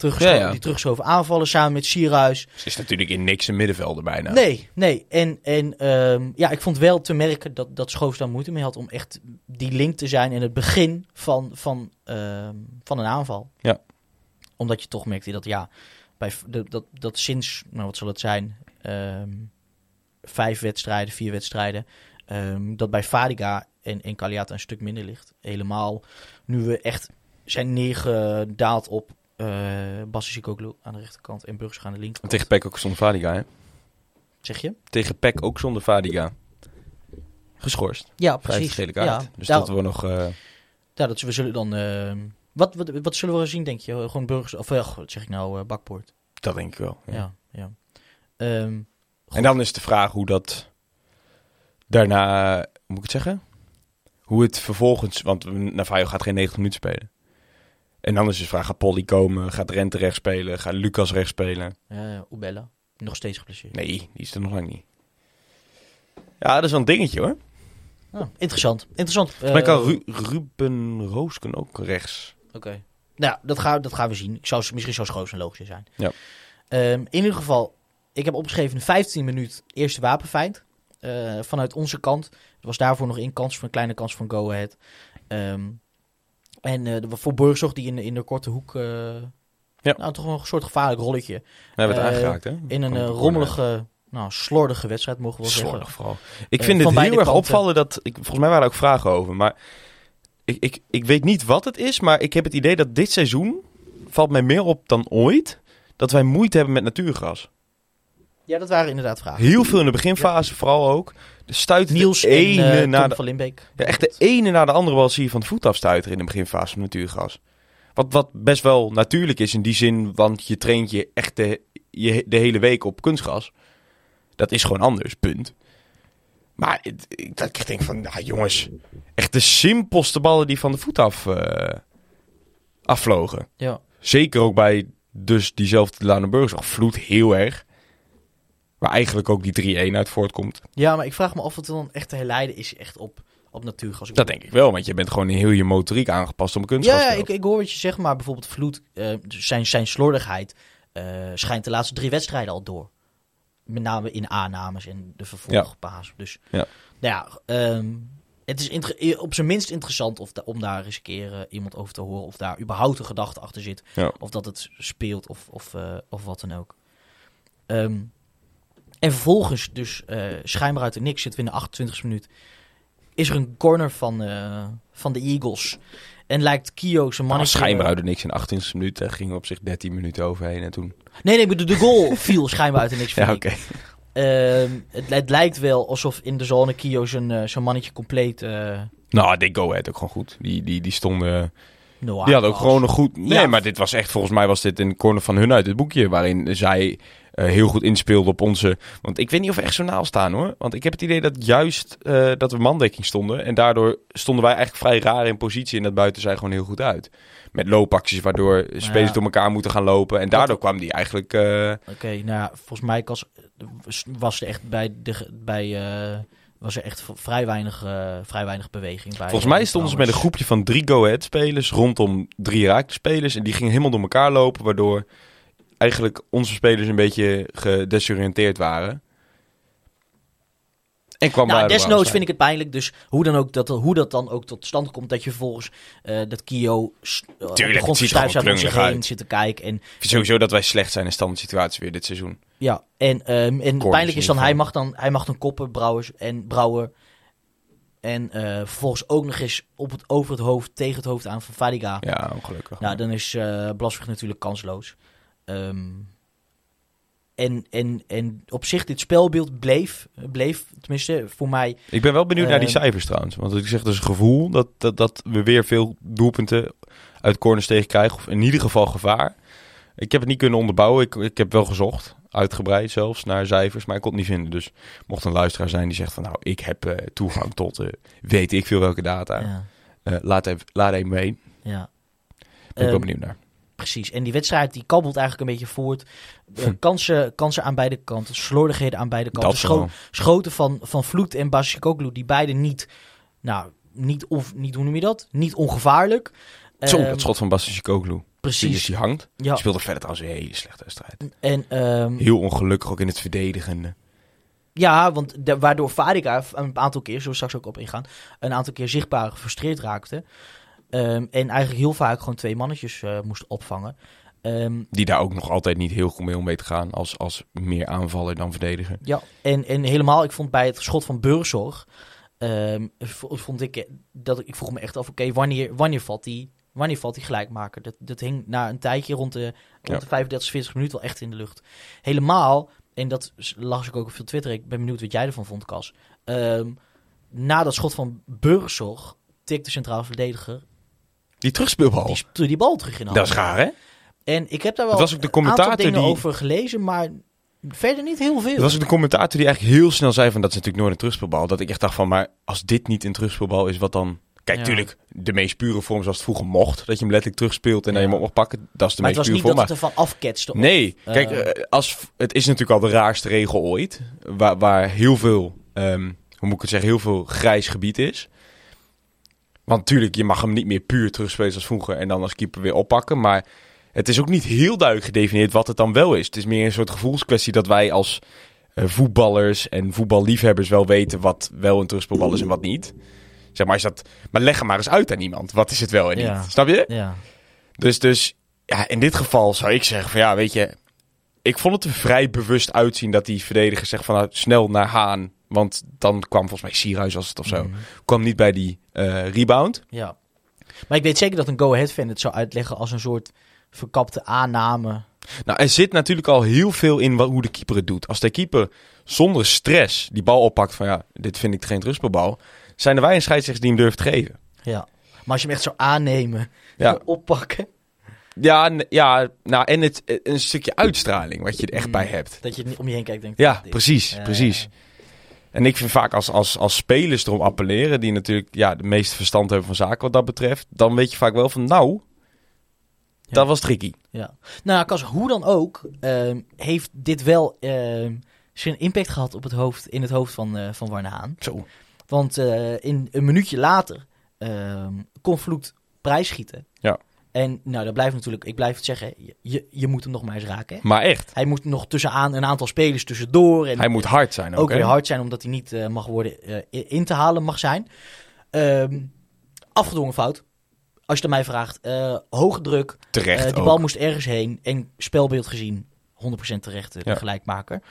Speaker 4: teruggeschoven,
Speaker 5: Ja, ja.
Speaker 4: die teruggeschoven aanvallen samen met Sierhuis.
Speaker 5: Ze is natuurlijk in niks een middenvelder bijna.
Speaker 4: Nee, nee. En, en ehm, ja, ik vond wel te merken dat, dat Schoofs daar moeite mee had om echt die link te zijn in het begin van, van, ehm, van een aanval.
Speaker 5: Ja.
Speaker 4: Omdat je toch merkte dat, ja, bij, dat, dat, dat sinds, nou wat zal het zijn, ehm, vijf wedstrijden, vier wedstrijden, ehm, dat bij Fadiga en, en Kaliata een stuk minder ligt. Helemaal nu we echt zijn neergedaald op uh, Bassissikoglu aan de rechterkant en Burgers aan de linkerkant.
Speaker 5: Tegen Peck ook zonder Vadiga, hè?
Speaker 4: Zeg je?
Speaker 5: Tegen Peck ook zonder Vadiga. Geschorst.
Speaker 4: Ja, precies.
Speaker 5: gele kaart.
Speaker 4: Ja,
Speaker 5: dus
Speaker 4: daar-
Speaker 5: dat we nog... eh,
Speaker 4: Ja, dat we zullen dan. ehm, wat, wat, wat zullen we zien, denk je? Gewoon burgers. Of ja, wat zeg ik nou? eh, bakpoort.
Speaker 5: dat denk ik wel. ja.
Speaker 4: Ja, ja. Ehm,
Speaker 5: En dan is de vraag hoe dat daarna, moet ik het zeggen? Hoe het vervolgens, want Navajo gaat geen 90 minuten spelen. En dan is de vraag, gaat Polly komen? Gaat Rente rechts spelen? Gaat Lucas rechts spelen?
Speaker 4: ja, Oebella. Nog steeds geblesseerd.
Speaker 5: Nee, die is er nog lang niet. Ja, dat is wel een dingetje hoor.
Speaker 4: Ah, interessant. Interessant.
Speaker 5: Maar
Speaker 4: Eh,
Speaker 5: kan Ru- Ruben Roosken ook rechts?
Speaker 4: Oké. Nou, dat gaan, dat gaan we zien. Ik zou, misschien zou Schoos een logische zijn.
Speaker 5: Ja.
Speaker 4: Ehm, in ieder geval, ik heb opgeschreven 15 minuut eerste wapenfeit. Eh, vanuit onze kant. Er was daarvoor nog één kans, voor een kleine kans van Go Ahead. Ehm, en de- voor Burgzorg die in, de- in de korte hoek... eh,
Speaker 5: Ja.
Speaker 4: Nou, toch wel een soort gevaarlijk rolletje.
Speaker 5: We hebben het
Speaker 4: Eh,
Speaker 5: aangeraakt hè?
Speaker 4: In een rommelige, nou, slordige wedstrijd, mogen we wel zeggen.
Speaker 5: Slordig vooral. Ik vind het heel erg
Speaker 4: kanten.
Speaker 5: opvallen dat... Ik, volgens mij waren er ook vragen over, maar... Ik, ik, ik weet niet wat het is, maar ik heb het idee dat dit seizoen... valt mij meer op dan ooit... dat wij moeite hebben met natuurgras.
Speaker 4: Ja, dat waren inderdaad vragen.
Speaker 5: Heel veel in de beginfase vooral ook. De stuit
Speaker 4: Niels
Speaker 5: de
Speaker 4: en
Speaker 5: ene
Speaker 4: eh,
Speaker 5: na
Speaker 4: Tom
Speaker 5: de,
Speaker 4: van Limbeek.
Speaker 5: ja, echt de ene na de andere bal zie je van de voet afstuiteren in de beginfase van natuurgras. Wat, wat best wel natuurlijk is in die zin, want je traint je echt de, je, de hele week op kunstgras. Dat is gewoon anders, punt. Maar het- ik, dat ik denk van, nou jongens, echt de simpelste ballen die van de voet af eh, afvlogen.
Speaker 4: Ja.
Speaker 5: Zeker ook bij dus diezelfde Lanenburgers. Vloed heel erg. Waar eigenlijk ook die 3-1 uit voortkomt.
Speaker 4: ja, maar ik vraag me af of het dan echt te herleiden is echt op, op natuurgas.
Speaker 5: Dat denk ik wel, want je bent gewoon in heel je motoriek aangepast om een kunstgras
Speaker 4: Ja, ja
Speaker 5: te
Speaker 4: ik, ik hoor wat je zegt, maar bijvoorbeeld Vloed, eh, zijn, zijn slordigheid eh, schijnt de laatste drie wedstrijden al door. Met name in aannames en de vervolgpaas. Dus
Speaker 5: Ja.
Speaker 4: nou ja, ehm, het is op zijn minst interessant of da- om daar eens een keer eh, iemand over te horen. Of daar überhaupt een gedachte achter zit.
Speaker 5: Ja.
Speaker 4: Of dat het speelt of, of, of wat dan ook. Ehm, en vervolgens, dus eh, schijnbaar uit de niks, zitten we in de 28e minuut. Is er een corner van, eh, van de Eagles. En lijkt Kio zijn
Speaker 5: Maar
Speaker 4: mannetje...
Speaker 5: schijnbaar uit de niks in 28 minuten. Gingen we op zich 13 minuten overheen en toen...
Speaker 4: Nee, nee, ik bedoel, de goal [LAUGHS] viel schijnbaar uit de niks.
Speaker 5: Ja, oké.
Speaker 4: ik. Ehm, het, het lijkt wel alsof in de zone Kio zijn, eh, zijn mannetje compleet...
Speaker 5: Nou, die Go Ahead ook gewoon goed. Die, die, die stonden...
Speaker 4: Noah
Speaker 5: die hadden ook
Speaker 4: was.
Speaker 5: gewoon een goed... Nee,
Speaker 4: Ja.
Speaker 5: maar dit was echt... Volgens mij was dit een corner van hun uit het boekje. Waarin zij eh, heel goed inspeelden op onze... Want ik weet niet of we echt zo naal staan hoor. Want ik heb het idee dat juist eh, dat we mandekking stonden. En daardoor stonden wij eigenlijk vrij raar in positie. En dat buiten zij gewoon heel goed uit. Met loopacties waardoor spelers
Speaker 4: ja.
Speaker 5: door elkaar moeten gaan lopen. En daardoor kwam die eigenlijk... eh,
Speaker 4: Oké, nou ja, volgens mij was, was er echt bij de... Bij, was er echt vrij weinig, vrij weinig beweging bij.
Speaker 5: Volgens mij stonden ze met een groepje van drie go-ahead spelers rondom drie raakte spelers. En die gingen helemaal door elkaar lopen, waardoor eigenlijk onze spelers een beetje gedesoriënteerd waren. En kwam
Speaker 4: Nou,
Speaker 5: de
Speaker 4: desnoods vind ik het pijnlijk. Dus hoe, dan ook dat, hoe dat dan ook tot stand komt, dat je vervolgens eh, dat Kio s- eh, de
Speaker 5: het ziet er
Speaker 4: om zich heen zit te kijken. En,
Speaker 5: sowieso dat wij slecht zijn in standaard situaties weer dit seizoen.
Speaker 4: ja, en, ehm, en pijnlijk is dan, hij mag dan, hij mag dan koppen, Brouwers en Brouwer. En eh, vervolgens ook nog eens op het, over het hoofd, tegen het hoofd aan van Fadiga.
Speaker 5: Ja, ongelukkig.
Speaker 4: Nou, dan is eh Blasweg natuurlijk kansloos. Ehm, en, en, en op zich, dit spelbeeld bleef, bleef tenminste voor mij,
Speaker 5: Ik ben wel benieuwd naar die
Speaker 4: Eh,
Speaker 5: cijfers trouwens. Want ik zeg dus een gevoel dat, dat, dat we weer veel doelpunten uit corners tegen krijgen. Of in ieder geval gevaar. Ik heb het niet kunnen onderbouwen. Ik, ik heb wel gezocht. Uitgebreid zelfs naar cijfers. Maar ik kon het niet vinden. Dus mocht een luisteraar zijn die zegt van nou ik heb eh, toegang tot eh, weet ik veel welke data.
Speaker 4: ja,
Speaker 5: Eh, laat, even, laat even mee.
Speaker 4: ja.
Speaker 5: Ben ik wel
Speaker 4: Ehm,
Speaker 5: benieuwd naar.
Speaker 4: Precies. En die wedstrijd die kabbelt eigenlijk een beetje voort. Eh,
Speaker 5: Hm.
Speaker 4: kansen, kansen aan beide kanten, slordigheden aan beide kanten. Scho- schoten van, van Vloed en Basikoglu, die beide niet, nou, niet, of, niet, hoe noem je dat? Niet ongevaarlijk.
Speaker 5: Zo,
Speaker 4: Ehm,
Speaker 5: dat schot van Bastian Koglu. Zie je,
Speaker 4: Precies.
Speaker 5: die hangt.
Speaker 4: Ja.
Speaker 5: Die speelde verder trouwens een hele slechte wedstrijd.
Speaker 4: En, ehm,
Speaker 5: Heel ongelukkig ook in het verdedigende.
Speaker 4: ja, want de- waardoor Fadiga een aantal keer, zullen we straks ook op ingaan, een aantal keer zichtbaar gefrustreerd raakte. Ehm, en eigenlijk heel vaak gewoon twee mannetjes eh, moest opvangen. Ehm,
Speaker 5: Die daar ook nog altijd niet heel goed mee om mee te gaan. Als, als meer aanvaller dan verdediger.
Speaker 4: Ja, en, en helemaal, ik vond bij het schot van Burgzorg, ehm, vond ik eh, dat ik, vroeg me echt af, oké, wanneer, wanneer valt die, wanneer valt die gelijkmaker? Dat, dat hing na een tijdje rond de, rond
Speaker 5: Ja.
Speaker 4: de 35, 40 minuten wel echt in de lucht. Helemaal, en dat las ik ook op veel Twitter, ik ben benieuwd wat jij ervan vond, Cas. Ehm, na dat schot van Burgzorg tikte de centraal verdediger
Speaker 5: Die terugspeelbal.
Speaker 4: die, die bal terug in de
Speaker 5: dat is raar, hè?
Speaker 4: En ik heb daar wel
Speaker 5: Dat was ook de
Speaker 4: een aantal
Speaker 5: commentator
Speaker 4: dingen
Speaker 5: die-
Speaker 4: over gelezen, maar verder niet heel veel.
Speaker 5: Dat was ook de commentator die eigenlijk heel snel zei van dat is natuurlijk nooit een terugspeelbal. Dat ik echt dacht van, maar als dit niet een terugspeelbal is, wat dan... Kijk,
Speaker 4: Ja.
Speaker 5: natuurlijk, de meest pure vorm zoals het vroeger mocht. Dat je hem letterlijk terugspeelt en
Speaker 4: Ja.
Speaker 5: dan je hem op mag pakken. Dat is de
Speaker 4: maar het
Speaker 5: meest
Speaker 4: was
Speaker 5: pure
Speaker 4: niet
Speaker 5: vorm.
Speaker 4: dat het ervan afketste.
Speaker 5: Nee,
Speaker 4: eh,
Speaker 5: kijk, eh, als, het is natuurlijk al de raarste regel ooit. Waar, waar heel veel, ehm, hoe moet ik het zeggen, heel veel grijs gebied is. Want natuurlijk, je mag hem niet meer puur terugspelen als vroeger en dan als keeper weer oppakken. Maar het is ook niet heel duidelijk gedefinieerd wat het dan wel is. Het is meer een soort gevoelskwestie dat wij als eh, voetballers en voetballiefhebbers wel weten wat wel een terugspeelbal is en wat niet. Zeg maar, is dat, maar leg hem maar eens uit aan iemand. Wat is het wel en niet?
Speaker 4: Ja.
Speaker 5: Snap je?
Speaker 4: Ja.
Speaker 5: Dus, dus ja, in dit geval zou ik zeggen van ja, weet je, ik vond het er vrij bewust uitzien dat die verdediger zegt van nou, snel naar Haan. Want dan kwam volgens mij Sierhuis als het of zo.
Speaker 4: Mhm.
Speaker 5: Kwam niet bij die eh, rebound.
Speaker 4: Ja. Maar ik weet zeker dat een go-ahead-fan het zou uitleggen als een soort verkapte aanname.
Speaker 5: Nou, er zit natuurlijk al heel veel in wat, hoe de keeper het doet. Als de keeper zonder stress die bal oppakt van ja, dit vind ik geen rustbalbal. Zijn er wij een scheidsrechter die hem durft te geven.
Speaker 4: Ja. Maar als je hem echt zou aannemen,
Speaker 5: Ja. [LAUGHS]
Speaker 4: oppakken,
Speaker 5: Ja, ja nou, en het, een stukje uitstraling wat je er echt
Speaker 4: Mm.
Speaker 5: bij hebt.
Speaker 4: dat je niet om je heen kijkt en denkt...
Speaker 5: Ja,
Speaker 4: dit-
Speaker 5: precies,
Speaker 4: Ja,
Speaker 5: precies. En ik vind vaak als, als, als spelers erom appelleren, die natuurlijk ja, de meeste verstand hebben van zaken wat dat betreft, dan weet je vaak wel van, nou, dat was tricky.
Speaker 4: Ja. Nou, Kas, hoe dan ook, ehm, heeft dit wel ehm, zijn impact gehad op het hoofd, in het hoofd van, eh van Warne Haan.
Speaker 5: Zo.
Speaker 4: Want eh, in een minuutje later ehm kon Vloed prijsschieten.
Speaker 5: Ja.
Speaker 4: En nou, dat blijft natuurlijk, ik blijf het zeggen, je- je, moet hem nog maar eens raken. Hè?
Speaker 5: Maar echt,
Speaker 4: Hij moet nog tussenaan een aantal spelers tussendoor. En
Speaker 5: hij moet hard zijn ook.
Speaker 4: ook
Speaker 5: hè?
Speaker 4: weer hard zijn, omdat hij niet eh, mag worden eh, in te halen mag zijn. Ehm, afgedwongen fout. Als je het mij vraagt. Eh, hoge druk.
Speaker 5: Terecht
Speaker 4: Eh, die
Speaker 5: ook.
Speaker 4: bal moest ergens heen. En spelbeeld gezien. 100% terecht de
Speaker 5: Ja.
Speaker 4: gelijkmaker.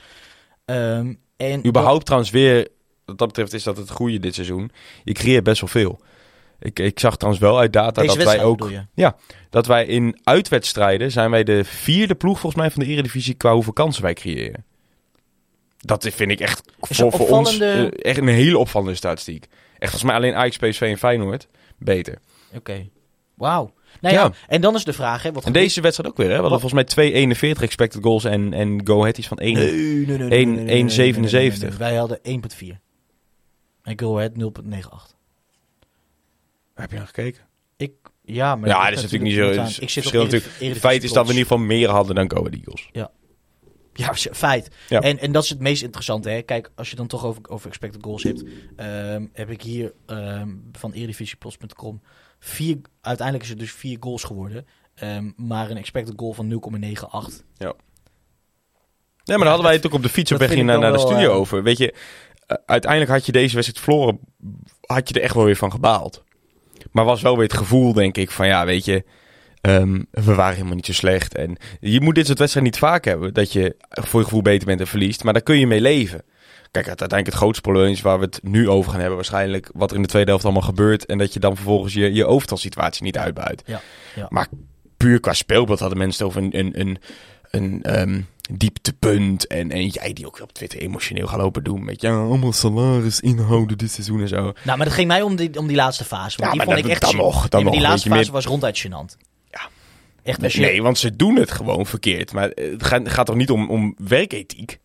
Speaker 4: Ehm, en
Speaker 5: Überhaupt trouwens weer, wat dat betreft is dat het goede dit seizoen. Je creëert best wel veel. Ik, ik zag trouwens wel uit data
Speaker 4: Deze
Speaker 5: dat wij ook...
Speaker 4: je?
Speaker 5: Dat wij in uitwedstrijden zijn wij de vierde ploeg volgens mij van de Eredivisie qua hoeveel kansen wij creëren. Dat vind ik echt voor, voor ons eh, echt een hele opvallende statistiek. Echt volgens mij alleen Ajax, PSV en Feyenoord beter.
Speaker 4: Oké. Wauw. Nou ja.
Speaker 5: Ja.
Speaker 4: en dan is de vraag, hè, wat
Speaker 5: En deze wedstrijd ook weer, hè? We hadden volgens mij 2,41 expected goals en, en Go Ahead is van 1.
Speaker 4: Nee, nee, nee, nee, nee, nee,
Speaker 5: één-
Speaker 4: nee, nee, nee, nee, nee,
Speaker 5: 1,77.
Speaker 4: nee, nee. Wij hadden 1.4. En Go Ahead 0.98.
Speaker 5: Heb je aan gekeken?
Speaker 4: Ik, ja, maar
Speaker 5: Ja, dat is natuurlijk niet zo. Het is
Speaker 4: Ik zit
Speaker 5: verschil
Speaker 4: op
Speaker 5: natuurlijk. Feit is dat we in ieder geval meer hadden dan Go Eagles.
Speaker 4: Ja, z- feit.
Speaker 5: Ja.
Speaker 4: En, en dat is het meest interessante. Hè? Kijk, als je dan toch over, over expected goals hebt, ehm, heb ik hier ehm, van eredivisieplos.com vier, uiteindelijk is het dus vier goals geworden. Ehm, maar een expected goal van 0,98.
Speaker 5: Nee, maar daar hadden wij het ook op de fiets op weg hier naar, de studio
Speaker 4: eh,
Speaker 5: over. Weet je, eh, uiteindelijk had je deze wedstrijd verloren, had je er echt wel weer van gebaald. Maar was wel weer het gevoel, denk ik, van ja, weet je, ehm, we waren helemaal niet zo slecht. En je moet dit soort wedstrijden niet vaak hebben, dat je voor je gevoel beter bent en verliest. Maar daar kun je mee leven. Kijk, uiteindelijk het grootste probleem is waar we het nu over gaan hebben, waarschijnlijk wat er in de tweede helft allemaal gebeurt. En dat je dan vervolgens je, je overtalsituatie niet uitbuit.
Speaker 4: Ja, ja.
Speaker 5: Maar puur qua speelbeeld hadden mensen het over een, een, een, een ehm, dieptepunt. En, en jij die ook op Twitter emotioneel gaat lopen doen. Met ja, allemaal salaris inhouden dit seizoen en zo.
Speaker 4: Nou, maar dat ging mij om die, om die laatste fase. Want
Speaker 5: Ja,
Speaker 4: die
Speaker 5: maar
Speaker 4: vond
Speaker 5: dat-
Speaker 4: ik echt
Speaker 5: dan nog, dan
Speaker 4: Nee, die laatste fase was ronduit gênant.
Speaker 5: Ja.
Speaker 4: Echt, je,
Speaker 5: Nee, want ze doen het gewoon verkeerd. Maar het gaat, gaat toch niet om, om werkethiek?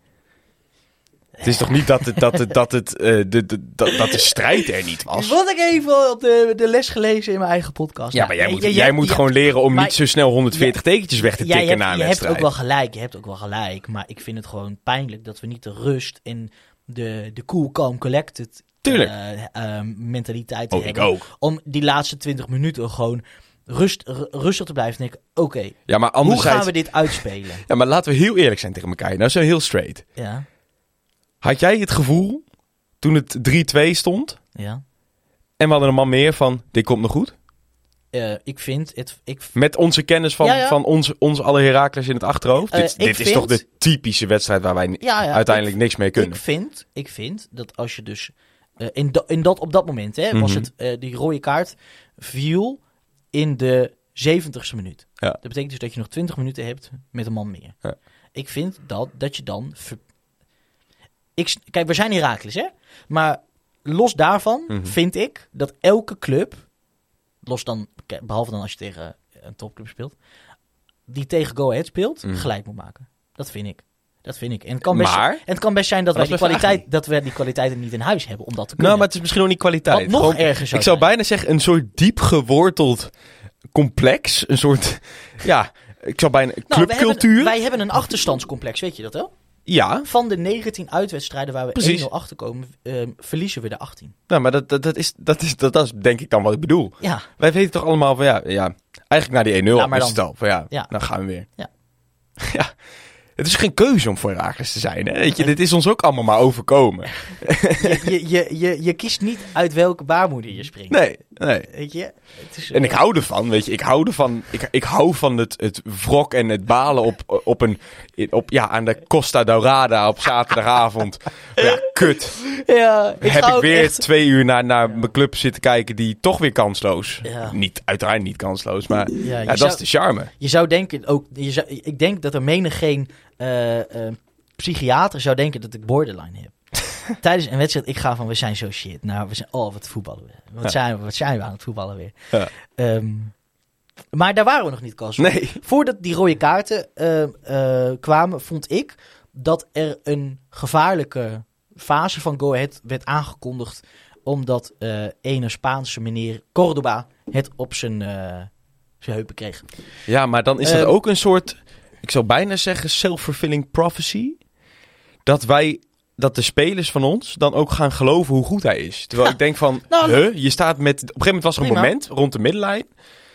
Speaker 5: Het is toch niet dat het, dat het, dat het, eh, de, de, dat, dat de strijd er niet was?
Speaker 4: Wat ik even op de, de les gelezen in mijn eigen podcast.
Speaker 5: Ja, maar jij
Speaker 4: je-
Speaker 5: moet,
Speaker 4: je-
Speaker 5: jij
Speaker 4: je-
Speaker 5: moet
Speaker 4: je-
Speaker 5: gewoon leren om
Speaker 4: maar-
Speaker 5: niet zo snel 140 tekentjes weg te tikken
Speaker 4: hebt,
Speaker 5: na een
Speaker 4: je hebt
Speaker 5: wedstrijd.
Speaker 4: ook wel gelijk, je hebt ook wel gelijk. Maar ik vind het gewoon pijnlijk dat we niet de rust en de, de cool, calm, collected
Speaker 5: Tuurlijk.
Speaker 4: eh, eh, mentaliteit
Speaker 5: Oh, ik
Speaker 4: hebben.
Speaker 5: ook.
Speaker 4: Om die laatste 20 minuten gewoon rust, rustig te blijven denken. Oké,
Speaker 5: Ja, maar
Speaker 4: hoe gaan we dit uitspelen? [LAUGHS]
Speaker 5: Ja, maar laten we heel eerlijk zijn tegen elkaar. Nou, zo heel straight.
Speaker 4: ja,
Speaker 5: Had jij het gevoel, toen het 3-2 stond...
Speaker 4: ja.
Speaker 5: en we hadden een man meer van, dit komt nog goed?
Speaker 4: Eh, ik vind het... Ik,
Speaker 5: Met onze kennis van,
Speaker 4: Ja, ja.
Speaker 5: van ons, ons alle Herakles in het achterhoofd.
Speaker 4: Eh,
Speaker 5: dit dit is toch de typische wedstrijd waar wij
Speaker 4: ja,
Speaker 5: uiteindelijk niks mee kunnen.
Speaker 4: Ik vind, ik vind dat als je dus eh, in, da- in dat, op dat moment hè, was
Speaker 5: Mhm.
Speaker 4: het die rode kaart viel in de 70ste minuut. Dat betekent dus dat je nog 20 minuten hebt met een man meer.
Speaker 5: Ja.
Speaker 4: Ik vind dat, dat je dan. ver- Ik, kijk, we zijn Herakles, hè? Maar los daarvan
Speaker 5: Mhm.
Speaker 4: vind ik dat elke club, los dan, behalve dan als je tegen een topclub speelt, die tegen Go Ahead speelt,
Speaker 5: Mhm.
Speaker 4: gelijk moet maken. Dat vind ik. Dat vind ik. En het kan best,
Speaker 5: Maar-
Speaker 4: en het kan best zijn dat, wij die kwaliteit, dat we die kwaliteiten niet in huis hebben om dat te kunnen.
Speaker 5: Nou, maar het is misschien ook niet kwaliteit.
Speaker 4: Wat nog
Speaker 5: Gewoon-
Speaker 4: erger zou
Speaker 5: Ik zou
Speaker 4: zijn.
Speaker 5: bijna zeggen, een soort diep geworteld complex. Een soort, [LAUGHS] ja, ik zou bijna,
Speaker 4: Nou,
Speaker 5: clubcultuur.
Speaker 4: hebben- wij hebben een achterstandscomplex, weet je dat wel?
Speaker 5: Ja,
Speaker 4: Van de 19 uitwedstrijden waar we
Speaker 5: Precies.
Speaker 4: 1-0 achterkomen, ehm, verliezen we de 18.
Speaker 5: nou, maar dat, dat, dat, is, dat, is, dat, dat is denk ik dan wat ik bedoel.
Speaker 4: Ja,
Speaker 5: Wij weten toch allemaal van ja, ja eigenlijk na die 1-0
Speaker 4: Ja, maar
Speaker 5: is
Speaker 4: dan-
Speaker 5: het al van ja,
Speaker 4: Ja.
Speaker 5: dan gaan we weer.
Speaker 4: Ja. [LAUGHS]
Speaker 5: ja. Het is geen keuze om voor Herakles te zijn. Hè? Weet je, dit is ons ook allemaal maar overkomen.
Speaker 4: je, je, je, je, je kiest niet uit welke baarmoeder je springt.
Speaker 5: Nee, nee.
Speaker 4: Weet je? Het is,
Speaker 5: En ik hou ervan, weet je. Ik hou ervan. Ik, ik hou van het, het wrok en het balen op, op een, op, ja, aan de Costa Dorada op zaterdagavond. ja, kut.
Speaker 4: ja, ik
Speaker 5: Heb ik weer
Speaker 4: echt-
Speaker 5: twee uur naar, naar mijn club zitten kijken die toch weer kansloos.
Speaker 4: Ja.
Speaker 5: Niet, uiteraard niet kansloos, maar ja, dat
Speaker 4: zou-
Speaker 5: is de charme.
Speaker 4: Je zou denken, ook, je zou, ik denk dat er menig geen psychiater zou denken dat ik borderline heb. [LAUGHS] Tijdens een wedstrijd, ik ga van, we zijn zo shit. Nou, we zijn, oh, wat voetballen we. Wat,
Speaker 5: Ja.
Speaker 4: zijn, we, wat zijn we aan het voetballen weer.
Speaker 5: Ja.
Speaker 4: Ehm, maar daar waren we nog niet, Kas.
Speaker 5: Nee.
Speaker 4: Voordat die rode kaarten eh, eh, kwamen, vond ik dat er een gevaarlijke fase van Go Ahead werd aangekondigd. Omdat eh ene Spaanse meneer Cordoba het op zijn, eh, zijn heupen kreeg.
Speaker 5: Ja, maar dan is dat
Speaker 4: Ehm,
Speaker 5: ook een soort, ik zou bijna zeggen, self-fulfilling prophecy. Dat wij, dat de spelers van ons dan ook gaan geloven hoe goed hij is. Terwijl ik denk van,
Speaker 4: Nou,
Speaker 5: huh, je staat met, op een gegeven moment was er een
Speaker 4: Prima.
Speaker 5: moment rond de middenlijn.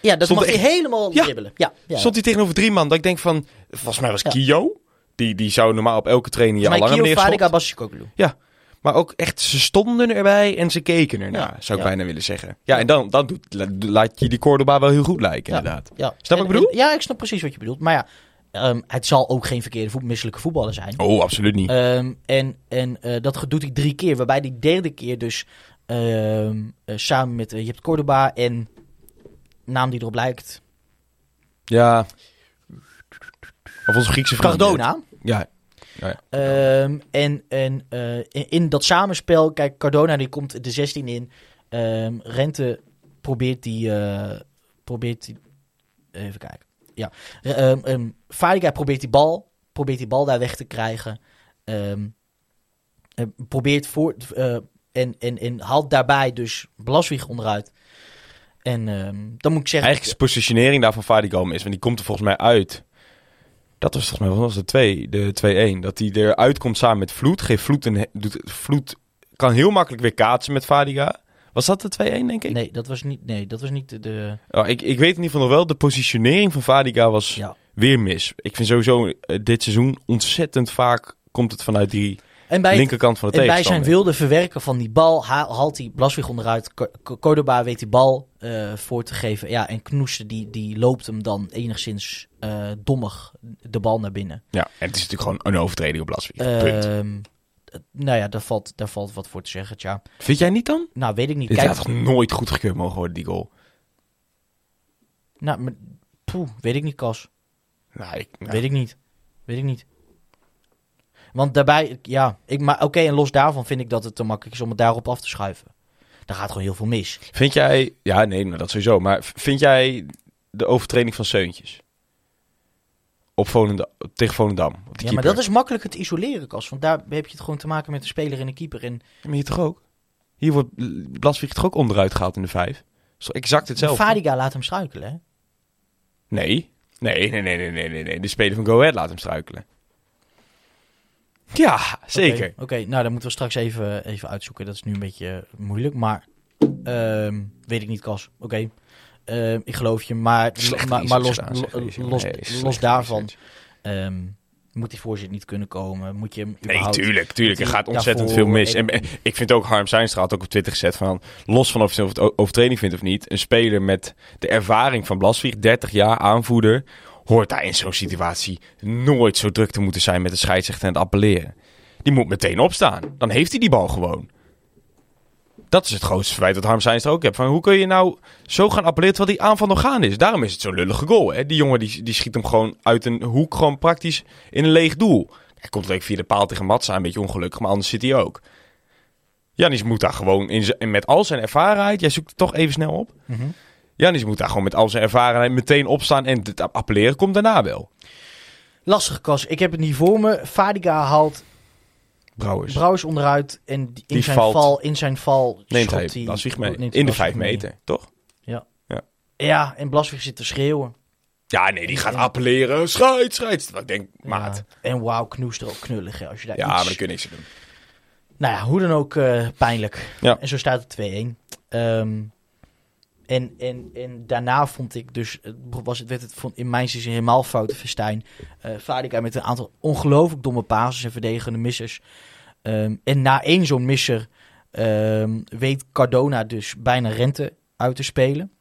Speaker 4: Ja, dat
Speaker 5: Stond
Speaker 4: mag hij helemaal
Speaker 5: Ja.
Speaker 4: dribbelen. Ja, ja.
Speaker 5: Stond hij tegenover drie man. Dat ik denk van, volgens mij was
Speaker 4: Ja.
Speaker 5: Kio. Die, die zou normaal op elke training je al langer.
Speaker 4: Fadiga Basicoglu.
Speaker 5: Maar ook echt, ze stonden erbij en ze keken ernaar,
Speaker 4: Ja,
Speaker 5: zou ik
Speaker 4: ja.
Speaker 5: bijna willen zeggen. Ja, en dan, dan doet, la- laat je die Cordoba wel heel goed lijken,
Speaker 4: Ja.
Speaker 5: inderdaad.
Speaker 4: Ja.
Speaker 5: Snap wat ik bedoel?
Speaker 4: en- ja, ik snap precies wat je bedoelt. Maar ja, ehm, het zal ook geen verkeerde voet, misselijke voetballer zijn.
Speaker 5: Oh, absoluut niet.
Speaker 4: Ehm, en en eh, dat doet hij drie keer. Waarbij die derde keer dus ehm, eh, samen met... eh, je hebt Cordoba en... Naam die erop lijkt.
Speaker 5: ja. Of onze Griekse vriend.
Speaker 4: Cardona.
Speaker 5: Ja,
Speaker 4: Ehm, en en eh, in, in dat samenspel... Kijk, Cardona die komt de 16 in. Ehm, Rente probeert die... eh, probeert die even kijken. Ja. Ehm ehm, Fadiga probeert die bal... Probeert die bal daar weg te krijgen. Ehm, eh, probeert voor... eh, en, en, en haalt daarbij dus Blaswig onderuit. En dan moet ik zeggen...
Speaker 5: Eigenlijk is de positionering daar van Fadi Gomez, want die komt er volgens mij uit. Dat was volgens mij was de 2, de 2-1. Dat hij eruit komt samen met Vloed. Geeft Vloed een doet, Vloed kan heel makkelijk weer kaatsen met Fadiga. Was dat de 2-1 denk ik?
Speaker 4: Nee, dat was niet, nee, dat was niet de...
Speaker 5: Oh, ik, ik weet in ieder geval nog wel, de positionering van Fadiga was
Speaker 4: ja.
Speaker 5: weer mis. Ik vind sowieso eh, dit seizoen ontzettend vaak komt het vanuit die
Speaker 4: En bij, het-
Speaker 5: linkerkant van de
Speaker 4: en bij zijn wilde verwerken van die bal ha- haalt hij Blaswig onderuit. Co- Co- Cordoba weet die bal eh, voor te geven. Ja, en Knoester die, die loopt hem dan enigszins eh, dommig de bal naar binnen.
Speaker 5: Ja, en het is natuurlijk gewoon een overtreding op Laswijk. Punt.
Speaker 4: Nou ja, daar valt, daar valt wat voor te zeggen. Tja.
Speaker 5: Vind jij niet dan?
Speaker 4: Nou, weet ik niet.
Speaker 5: Dit
Speaker 4: Kijk,
Speaker 5: had toch nooit goedgekeurd mogen worden, die goal?
Speaker 4: nou, maar- poeh, weet ik niet, Kas.
Speaker 5: Nou, ik, nou,
Speaker 4: Weet ik niet. Weet ik niet. Want daarbij, ja, ik, maar oké, en los daarvan vind ik dat het te makkelijk is om het daarop af te schuiven. Daar gaat gewoon heel veel mis.
Speaker 5: Vind jij... Ja, nee, maar dat sowieso. Maar vind jij de overtreding van Seuntjes? Op Volendam, tegen Volendam. op de
Speaker 4: Ja, maar
Speaker 5: keeper?
Speaker 4: dat is makkelijker te isoleren, Kas. Want daar heb je het gewoon te maken met een speler en een keeper. En
Speaker 5: Maar hier toch ook? Hier wordt Blaswijk toch ook onderuit gehaald in de vijf? toch exact hetzelfde?
Speaker 4: Fadiga laat hem struikelen, hè?
Speaker 5: Nee. Nee, nee, nee, nee, nee, nee, nee. De speler van Go Ahead laat hem struikelen. Ja, zeker.
Speaker 4: Oké, nou dan moeten we straks even, even uitzoeken. Dat is nu een beetje moeilijk, maar ehm, weet ik niet, Kas. Oké, Ehm, ik geloof je, maar, maar, maar los,
Speaker 5: gedaan,
Speaker 4: los,
Speaker 5: Nee,
Speaker 4: los
Speaker 5: slechte
Speaker 4: daarvan ehm, moet die voorzit niet kunnen komen. Moet je
Speaker 5: Nee, tuurlijk, tuurlijk. Er gaat ontzettend
Speaker 4: daarvoor
Speaker 5: veel mis.
Speaker 4: en-
Speaker 5: En, ik vind ook, Harm Zijnstra had ook op Twitter gezet van... los van of je het overtreding vindt of niet... een speler met de ervaring van Blaswijk, 30 jaar aanvoerder... hoort daar in zo'n situatie nooit zo druk te moeten zijn... met de scheidsrechter en het appelleren. Die moet meteen opstaan. Dan heeft hij die bal gewoon. Dat is het grootste verwijt dat Harm Zijnstra ook heeft. Van hoe kun je nou zo gaan appelleren terwijl die aanval nog gaande is? Daarom is het zo'n lullige goal. Hè? Die jongen die, die schiet hem gewoon uit een hoek, gewoon praktisch in een leeg doel. Hij komt leuk via de paal tegen Matza, een beetje ongelukkig, maar anders zit hij ook. Janis moet daar gewoon in met al zijn ervarenheid, jij zoekt het toch even snel op.
Speaker 4: Mhm.
Speaker 5: Janis moet daar gewoon met al zijn ervarenheid meteen opstaan en het appelleren komt daarna wel.
Speaker 4: Lastig, Kas. Ik heb het niet voor me. Fadiga haalt
Speaker 5: Brouwers.
Speaker 4: Brouwers onderuit en die- in
Speaker 5: Die
Speaker 4: zijn
Speaker 5: valt-
Speaker 4: val, in zijn val
Speaker 5: Neemt hij mee.
Speaker 4: neemt
Speaker 5: In de vijf
Speaker 4: mee.
Speaker 5: meter, toch?
Speaker 4: Ja, en Blaswijk zit te schreeuwen.
Speaker 5: Ja, nee, die gaat appelleren. Scheids. Terwijl Ik denk, maat.
Speaker 4: Ja. En wauw, knoest er ook knullig, hè, als je daar
Speaker 5: Ja,
Speaker 4: iets...
Speaker 5: maar daar kun je niks doen.
Speaker 4: Nou ja, hoe dan ook eh, pijnlijk.
Speaker 5: Ja.
Speaker 4: En zo staat het 2-1. Ehm, en, en, en daarna vond ik dus, was, het werd het vond, in mijn zin helemaal foute festijn. Eh Fadiga met een aantal ongelooflijk domme passes en verdedigende missers. Ehm, en na één zo'n misser ehm, weet Cardona dus bijna Rente uit te spelen.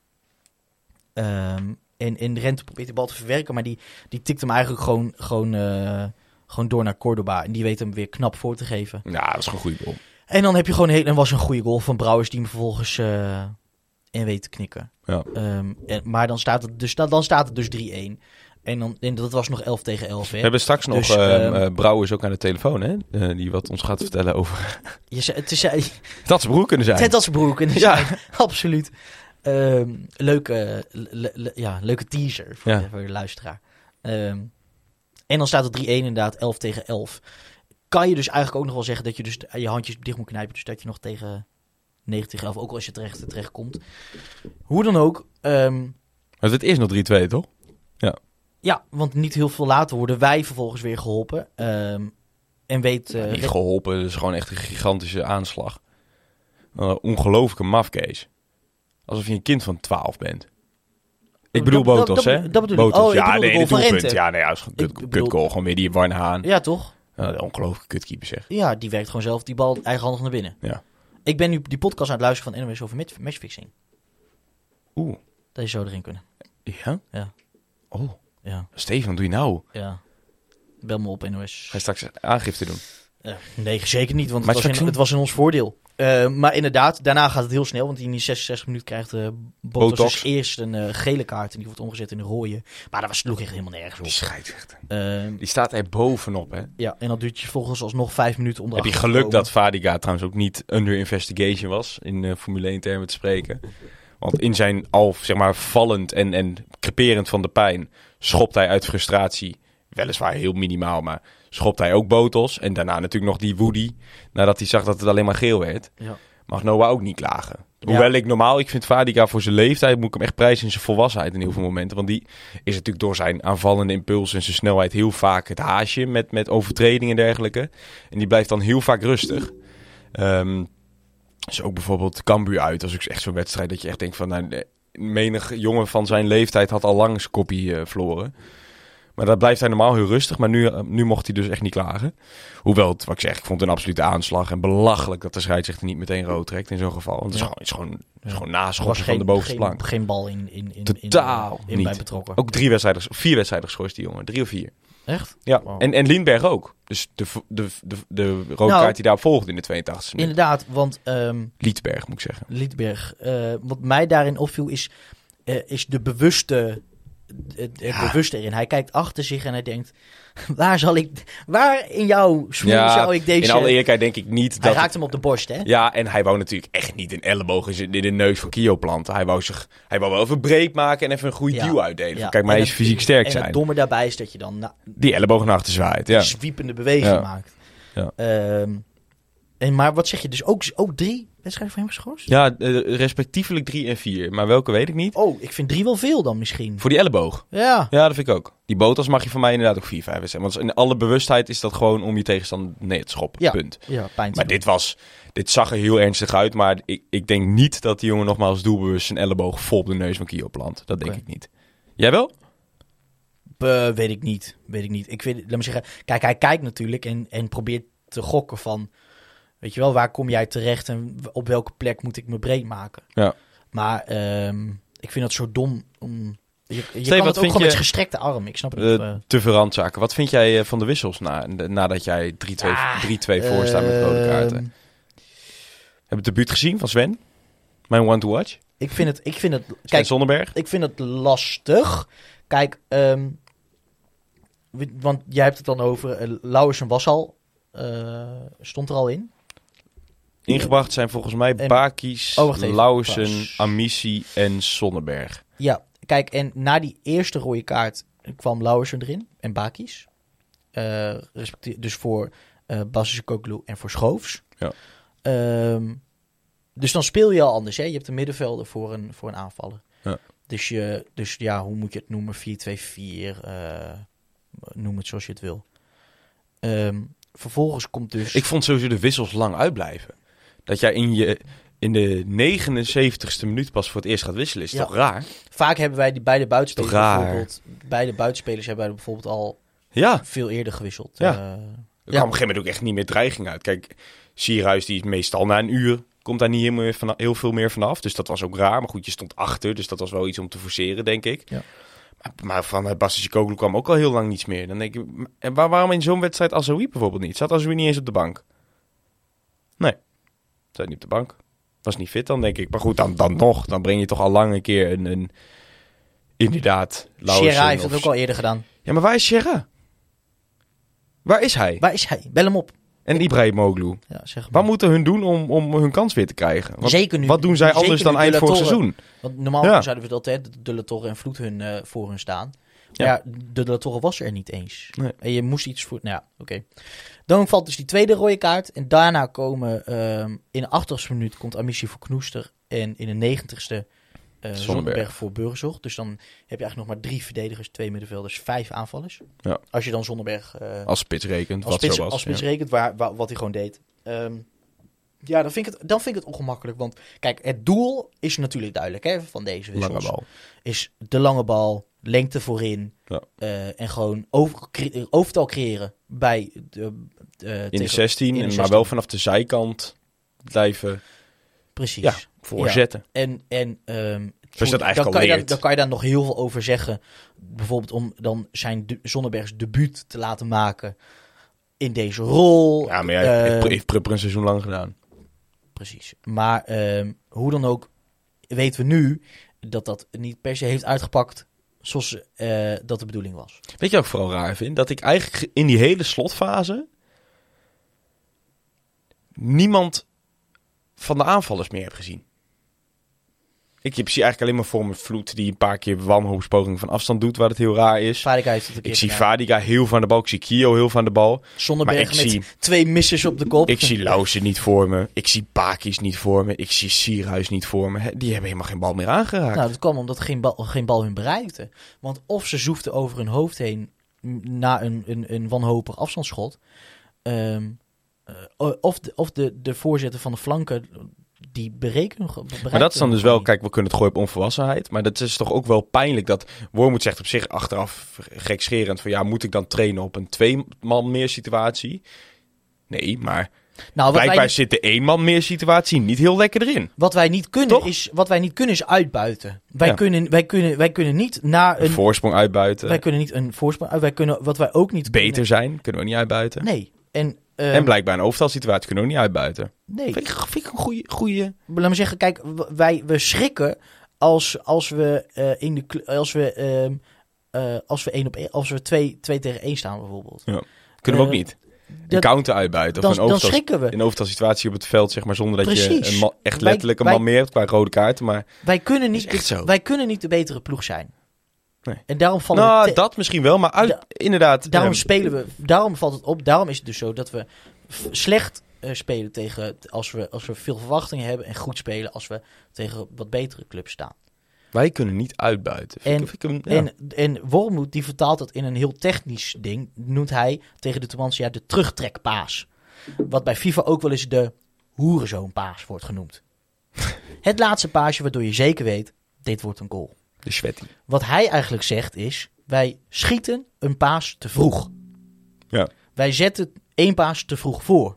Speaker 4: Ehm, en, en Rente probeert de bal te verwerken, maar die, die tikt hem eigenlijk gewoon, gewoon, eh, gewoon door naar Cordoba. En die weet hem weer knap voor te geven.
Speaker 5: Ja, dat is gewoon een goede goal.
Speaker 4: En dan heb je gewoon heel, en was een goede goal van Brouwers die hem vervolgens eh in weet te knikken.
Speaker 5: Ja.
Speaker 4: En, maar dan staat het dus, dan staat het dus 3-1. En, dan, en dat was nog 11 tegen 11. Hè?
Speaker 5: We hebben straks nog
Speaker 4: Dus,
Speaker 5: ehm,
Speaker 4: ehm,
Speaker 5: eh, Brouwers ook aan de telefoon, hè? Eh, die wat ons gaat vertellen over... [LAUGHS]
Speaker 4: Je zei, het is eh,
Speaker 5: dat ze broer kunnen zijn.
Speaker 4: Ted als broek. En
Speaker 5: Ja.
Speaker 4: ja. [LAUGHS] absoluut. Ehm, leuke, le- le- ja, leuke teaser voor,
Speaker 5: Ja.
Speaker 4: de, voor de luisteraar. Ehm, en dan staat het 3-1 inderdaad, 11 tegen 11. Kan je dus eigenlijk ook nog wel zeggen dat je dus je handjes dicht moet knijpen. Dus dat je nog tegen 9 tegen 11, ook al als je terecht, terecht komt. Hoe dan ook.
Speaker 5: Maar het is nog 3-2, toch?
Speaker 4: ja, want niet heel veel later worden wij vervolgens weer geholpen. Ehm, en weet... eh,
Speaker 5: Niet geholpen, het is gewoon echt een gigantische aanslag. Een ongelooflijke mafcase. Alsof je een kind van 12 bent. Ik bedoel
Speaker 4: Dat- dat-
Speaker 5: Botos,
Speaker 4: dat-
Speaker 5: hè?
Speaker 4: dat bedoel ik.
Speaker 5: Botos.
Speaker 4: Oh,
Speaker 5: ja,
Speaker 4: bedoel de
Speaker 5: nee, de doelpunt. Ja, nee, ja,
Speaker 4: Ik
Speaker 5: kut,
Speaker 4: bedoel-
Speaker 5: kut goal. Gewoon weer die Warne Haan.
Speaker 4: Ja, toch?
Speaker 5: Ja, een ongelooflijke kutkeeper, zeg.
Speaker 4: Ja, die werkt gewoon zelf die bal eigenhandig naar binnen.
Speaker 5: Ja.
Speaker 4: Ik ben nu die podcast aan het luisteren van NOS over match- matchfixing.
Speaker 5: Oeh.
Speaker 4: Dat je zo erin kunnen.
Speaker 5: Ja?
Speaker 4: Ja.
Speaker 5: Oh,
Speaker 4: Ja,
Speaker 5: Steven, wat doe je nou?
Speaker 4: ja. Bel me op NOS.
Speaker 5: Ga je straks aangifte doen?
Speaker 4: Nee, zeker niet, want het was, in, het was in ons voordeel. Eh, maar inderdaad, daarna gaat het heel snel, want in die 66 minuten krijgt
Speaker 5: Botox.
Speaker 4: dus eerst een eh, gele kaart en die wordt omgezet in een rode. Maar dat was, sloeg echt helemaal nergens
Speaker 5: Die
Speaker 4: op.
Speaker 5: scheidsrechter.
Speaker 4: Ehm,
Speaker 5: Die staat er bovenop, hè?
Speaker 4: ja, en dan duurt je volgens alsnog vijf minuten om
Speaker 5: Heb je geluk
Speaker 4: komen.
Speaker 5: dat Vadiga trouwens ook niet under investigation was, in Formule 1 termen te spreken. Want in zijn al, zeg maar, vallend en, en creperend van de pijn, schopt hij uit frustratie, weliswaar heel minimaal, maar schopt hij ook Botos. En daarna natuurlijk nog die Woody, nadat hij zag dat het alleen maar geel werd.
Speaker 4: Ja.
Speaker 5: Mag Noah ook niet klagen.
Speaker 4: Ja.
Speaker 5: Hoewel ik normaal, ik vind Vadiga voor zijn leeftijd, moet ik hem echt prijzen in zijn volwassenheid in heel veel momenten. Want die is natuurlijk door zijn aanvallende impuls en zijn snelheid heel vaak het haasje met, met overtredingen en dergelijke. En die blijft dan heel vaak rustig. Ehm dus ook bijvoorbeeld Cambuur uit. Is ook echt zo'n wedstrijd dat je echt denkt van... Nou, menig jongen van zijn leeftijd had al lang zijn koppie eh, verloren. Maar dat blijft hij normaal heel rustig. Maar nu, eh, nu mocht hij dus echt niet klagen. Hoewel, het, wat ik zeg, ik vond het een absolute aanslag. En belachelijk dat de scheidsrechter niet meteen rood trekt in zo'n geval. Want het is gewoon, het is gewoon, het is gewoon van de bovenste
Speaker 4: geen,
Speaker 5: plank.
Speaker 4: geen bal in, in, in,
Speaker 5: Totaal
Speaker 4: in, in,
Speaker 5: niet.
Speaker 4: bij betrokken.
Speaker 5: Ook drie wedstrijden, vier wedstrijden geschorst, die jongen. Drie of vier.
Speaker 4: Echt?
Speaker 5: Ja,
Speaker 4: Wow.
Speaker 5: en, en Lindberg ook. Dus de, de, de, de rode
Speaker 4: Nou,
Speaker 5: kaart die daarop volgde in de 82e minuut.
Speaker 4: Inderdaad, want ehm
Speaker 5: Liedberg, moet ik zeggen.
Speaker 4: Liedberg, eh, wat mij daarin opviel is, eh, is de bewuste, het, het
Speaker 5: Ja.
Speaker 4: bewuste erin. Hij kijkt achter zich en hij denkt, [LAUGHS] waar zal ik, waar in jouw smoel zou ik deze...
Speaker 5: in alle eerlijkheid denk ik niet
Speaker 4: hij
Speaker 5: dat...
Speaker 4: raakt hem op de borst, hè?
Speaker 5: Ja, en hij wou natuurlijk echt niet een elleboog in de neus van Kio planten. Hij wou, zich, hij wou wel even breed maken en even een goede
Speaker 4: Ja.
Speaker 5: duw uitdelen.
Speaker 4: Ja.
Speaker 5: Kijk, maar
Speaker 4: En
Speaker 5: hij is
Speaker 4: het-
Speaker 5: fysiek sterk
Speaker 4: En
Speaker 5: zijn.
Speaker 4: het domme daarbij is dat je dan na,
Speaker 5: Die elleboog naar achter zwaait, ja.
Speaker 4: een zwiepende beweging maakt.
Speaker 5: Ja.
Speaker 4: Ehm, en, maar wat zeg je, dus ook, ook drie wedstrijden voor hem geschorst?
Speaker 5: Ja, eh, respectievelijk 3 en 4. Maar welke weet ik niet.
Speaker 4: Oh, ik vind drie wel veel dan misschien.
Speaker 5: Voor die elleboog.
Speaker 4: Ja,
Speaker 5: Ja, dat vind ik ook. Die botas mag je van mij inderdaad ook 4, 5 zijn. Want in alle bewustheid is dat gewoon om je tegenstander nee te schoppen.
Speaker 4: Ja.
Speaker 5: Punt.
Speaker 4: ja pijn
Speaker 5: Maar
Speaker 4: doen.
Speaker 5: dit was... Dit zag er heel ernstig uit, maar ik, ik denk niet dat die jongen nogmaals doelbewust zijn elleboog vol op de neus van Kio plant. Dat denk ik niet. Jij wel?
Speaker 4: Eh, weet ik niet. Weet ik niet. Ik weet, laat me zeggen, kijk, hij kijkt natuurlijk en, en probeert te gokken van, weet je wel, waar kom jij terecht en op welke plek moet ik me breed maken?
Speaker 5: Ja.
Speaker 4: Maar ehm, ik vind dat zo dom. Om, je je kan het ook gewoon
Speaker 5: je-
Speaker 4: met gestrekte arm. Ik snap het
Speaker 5: Eh,
Speaker 4: niet. eh.
Speaker 5: te veel randzaken. Wat vind jij eh, van de wissels na, nadat jij 3-2
Speaker 4: Ah,
Speaker 5: 3-2 voor staat met rode kaarten?
Speaker 4: Ehm,
Speaker 5: Heb je het debuut gezien van Sven? Mijn one to watch?
Speaker 4: ik vind het, ik vind het,
Speaker 5: Sven
Speaker 4: kijk,
Speaker 5: Zonnenberg?
Speaker 4: ik vind het lastig. Kijk, ehm, want jij hebt het dan over, uh, Lauwersen was al, stond er al in.
Speaker 5: Ingebracht zijn volgens mij
Speaker 4: En-
Speaker 5: Bakis,
Speaker 4: Oh.
Speaker 5: Amici en Zonnenberg.
Speaker 4: Ja, kijk, en na die eerste rode kaart kwam Lauwersen erin en Bakis. Eh, respectief- dus voor eh Basis Koklu en voor Schoofs.
Speaker 5: Ja.
Speaker 4: Ehm, dus dan speel je al anders. Hè? Je hebt een middenvelder voor een, voor een aanvaller.
Speaker 5: Ja.
Speaker 4: Dus, je, dus ja, hoe moet je het noemen? 4-2-4. eh, noem het zoals je het wil. Ehm, vervolgens komt dus...
Speaker 5: Ik vond sowieso de wissels lang uitblijven. Dat jij in, je, in de 79ste minuut pas voor het eerst gaat wisselen, is
Speaker 4: Ja.
Speaker 5: toch raar?
Speaker 4: Vaak hebben wij die beide buitenspelers bijvoorbeeld... Beide buitenspelers hebben wij bijvoorbeeld al
Speaker 5: Ja,
Speaker 4: veel eerder gewisseld.
Speaker 5: Ja.
Speaker 4: Eh,
Speaker 5: er kwam op een gegeven moment ook echt niet meer dreiging uit. Kijk, Sierhuis die is meestal na een uur, komt daar niet heel, meer van, heel veel meer vanaf. Dus dat was ook raar. Maar goed, je stond achter, dus dat was wel iets om te forceren, denk ik.
Speaker 4: Ja.
Speaker 5: Maar, maar van Basisje Koglu kwam ook al heel lang niets meer. Dan denk ik, en waar, waarom in zo'n wedstrijd Azoui bijvoorbeeld niet? Zat Azoui niet eens op de bank? Zat niet op de bank. Was niet fit dan, denk ik. Maar goed, dan, dan nog. Dan breng je toch al lang een keer een... een inderdaad,
Speaker 4: Sierra heeft
Speaker 5: of-
Speaker 4: het ook al eerder gedaan.
Speaker 5: Ja, maar waar is Sierra? Waar is hij?
Speaker 4: Waar is hij? Bel hem op.
Speaker 5: En Ibrahimoglu?
Speaker 4: Ja, zeg maar.
Speaker 5: Wat moeten hun doen om, om hun kans weer te krijgen? Want
Speaker 4: Zeker nu.
Speaker 5: wat doen zij
Speaker 4: Zeker
Speaker 5: anders dan eind vorig
Speaker 4: Torre.
Speaker 5: seizoen?
Speaker 4: Want normaal
Speaker 5: Ja.
Speaker 4: zouden we dat hè, de De Torre en Vloed hun eh, voor hun staan.
Speaker 5: Ja.
Speaker 4: De De La Torre was er niet eens.
Speaker 5: Nee.
Speaker 4: En je moest iets voor... Nou ja, oké. Dan valt dus die tweede rode kaart. En daarna komen... ehm, in de 80ste minuut komt Amici voor Knoester. En in de 90ste eh Zonnebberg voor Burgzorg. Dus dan heb je eigenlijk nog maar drie verdedigers, twee middenvelders, vijf aanvallers.
Speaker 5: Ja.
Speaker 4: Als je dan Zonnebberg eh,
Speaker 5: Als spits rekent,
Speaker 4: als
Speaker 5: wat
Speaker 4: spits,
Speaker 5: zo was.
Speaker 4: als spits
Speaker 5: ja.
Speaker 4: rekent waar, waar- wat hij gewoon deed. Ehm, ja, dan vind, ik het, dan vind ik het ongemakkelijk. Want kijk, het doel is natuurlijk duidelijk hè, van deze wissels.
Speaker 5: Lange bal.
Speaker 4: Is de lange bal, lengte voorin.
Speaker 5: Ja.
Speaker 4: eh, en gewoon over, cre- overtal creëren bij de,
Speaker 5: In de 16,
Speaker 4: in de
Speaker 5: en maar
Speaker 4: 16.
Speaker 5: wel vanaf de zijkant blijven
Speaker 4: Precies.
Speaker 5: Ja, voorzetten.
Speaker 4: En, en ehm,
Speaker 5: je dat
Speaker 4: dan,
Speaker 5: eigenlijk
Speaker 4: kan
Speaker 5: al
Speaker 4: je dan kan je daar nog heel veel over zeggen. Bijvoorbeeld om dan zijn de, Zonnebergs debuut te laten maken in deze rol.
Speaker 5: Ja, maar ja,
Speaker 4: Ehm,
Speaker 5: heeft, heeft Prupper een seizoen lang gedaan.
Speaker 4: Precies. Maar ehm, hoe dan ook weten we nu dat dat niet per se heeft uitgepakt zoals eh, dat de bedoeling was.
Speaker 5: Weet je wat ik vooral raar vind? Dat ik eigenlijk in die hele slotfase niemand van de aanvallers meer heb gezien. Ik zie eigenlijk alleen maar voor me Vloed die een paar keer wanhoopspogingen van afstand doet, waar het heel raar is.
Speaker 4: Heeft het een keer
Speaker 5: Ik zie
Speaker 4: gedaan.
Speaker 5: Vadiga heel van de bal. Ik zie Kio heel van de bal.
Speaker 4: Zonneberg
Speaker 5: ik
Speaker 4: met
Speaker 5: zie-
Speaker 4: twee missers op de kop.
Speaker 5: Ik zie Lausen niet voor me. Ik zie Pakis niet voor me. Ik zie Sierhuis niet voor me. Die hebben helemaal geen bal meer aangeraakt.
Speaker 4: Nou, dat kwam omdat geen bal, geen bal hun bereikte. Want of ze zoefden over hun hoofd heen na een, een, een wanhopig afstandsschot. ehm, eh, of de, of de, de voorzetten van de flanken die berekenen.
Speaker 5: Maar dat is dan dus wel, kijk, we kunnen het gooien op onvolwassenheid. Maar dat is toch ook wel pijnlijk dat Wormoed zegt op zich achteraf gekscherend van ja, moet ik dan trainen op een twee man meer situatie? Nee, maar
Speaker 4: Nou,
Speaker 5: blijkbaar
Speaker 4: wij,
Speaker 5: zit de één man meer situatie niet heel lekker erin.
Speaker 4: wat wij niet kunnen
Speaker 5: Toch?
Speaker 4: is, wat wij niet kunnen is uitbuiten. Wij
Speaker 5: Ja.
Speaker 4: kunnen, wij kunnen, wij kunnen niet naar
Speaker 5: Een
Speaker 4: een,
Speaker 5: voorsprong uitbuiten.
Speaker 4: wij kunnen niet een voorsprong. uit- Wij kunnen, wat wij ook niet
Speaker 5: Beter zijn, kunnen we niet uitbuiten.
Speaker 4: Nee. En, eh,
Speaker 5: En blijkbaar een overtalsituatie kunnen we ook niet uitbuiten.
Speaker 4: nee.
Speaker 5: Vind ik, vind ik een goede... goede...
Speaker 4: laat me zeggen, kijk, wij we schrikken als, als we eh, in de als we ehm, eh, als we één op één, als we twee, twee tegen één staan bijvoorbeeld.
Speaker 5: Kunnen we ook
Speaker 4: Eh,
Speaker 5: niet. Een
Speaker 4: dat-
Speaker 5: counter uitbuiten.
Speaker 4: Dan,
Speaker 5: of een
Speaker 4: dan
Speaker 5: overtal,
Speaker 4: schrikken we.
Speaker 5: een overtalsituatie op het veld, zeg maar, zonder dat je een man- echt
Speaker 4: Wij-
Speaker 5: letterlijk een
Speaker 4: wij-
Speaker 5: man meer hebt qua rode kaarten. Maar
Speaker 4: Wij kunnen niet,
Speaker 5: echt
Speaker 4: de,
Speaker 5: zo.
Speaker 4: wij kunnen niet de betere ploeg zijn.
Speaker 5: Nee.
Speaker 4: En daarom vallen
Speaker 5: nou,
Speaker 4: we
Speaker 5: dat misschien wel, maar uit,
Speaker 4: Da-
Speaker 5: inderdaad.
Speaker 4: daarom
Speaker 5: ehm,
Speaker 4: spelen we, daarom valt het op. Daarom is het dus zo dat we slecht eh, spelen tegen als we als we veel verwachtingen hebben en goed spelen als we tegen wat betere clubs staan.
Speaker 5: Wij kunnen niet uitbuiten.
Speaker 4: En-
Speaker 5: ik- ja.
Speaker 4: En, en Wormoed die vertaalt dat in een heel technisch ding. Noemt hij tegen de Tubantia de terugtrekpaas. Wat bij FIFA ook wel eens de hoerenzoonpaas wordt genoemd. [LAUGHS] het laatste paasje waardoor je zeker weet, dit wordt een goal.
Speaker 5: De sweaty.
Speaker 4: Wat hij eigenlijk zegt is, wij schieten een paas te vroeg.
Speaker 5: Ja.
Speaker 4: Wij zetten één paas te vroeg voor.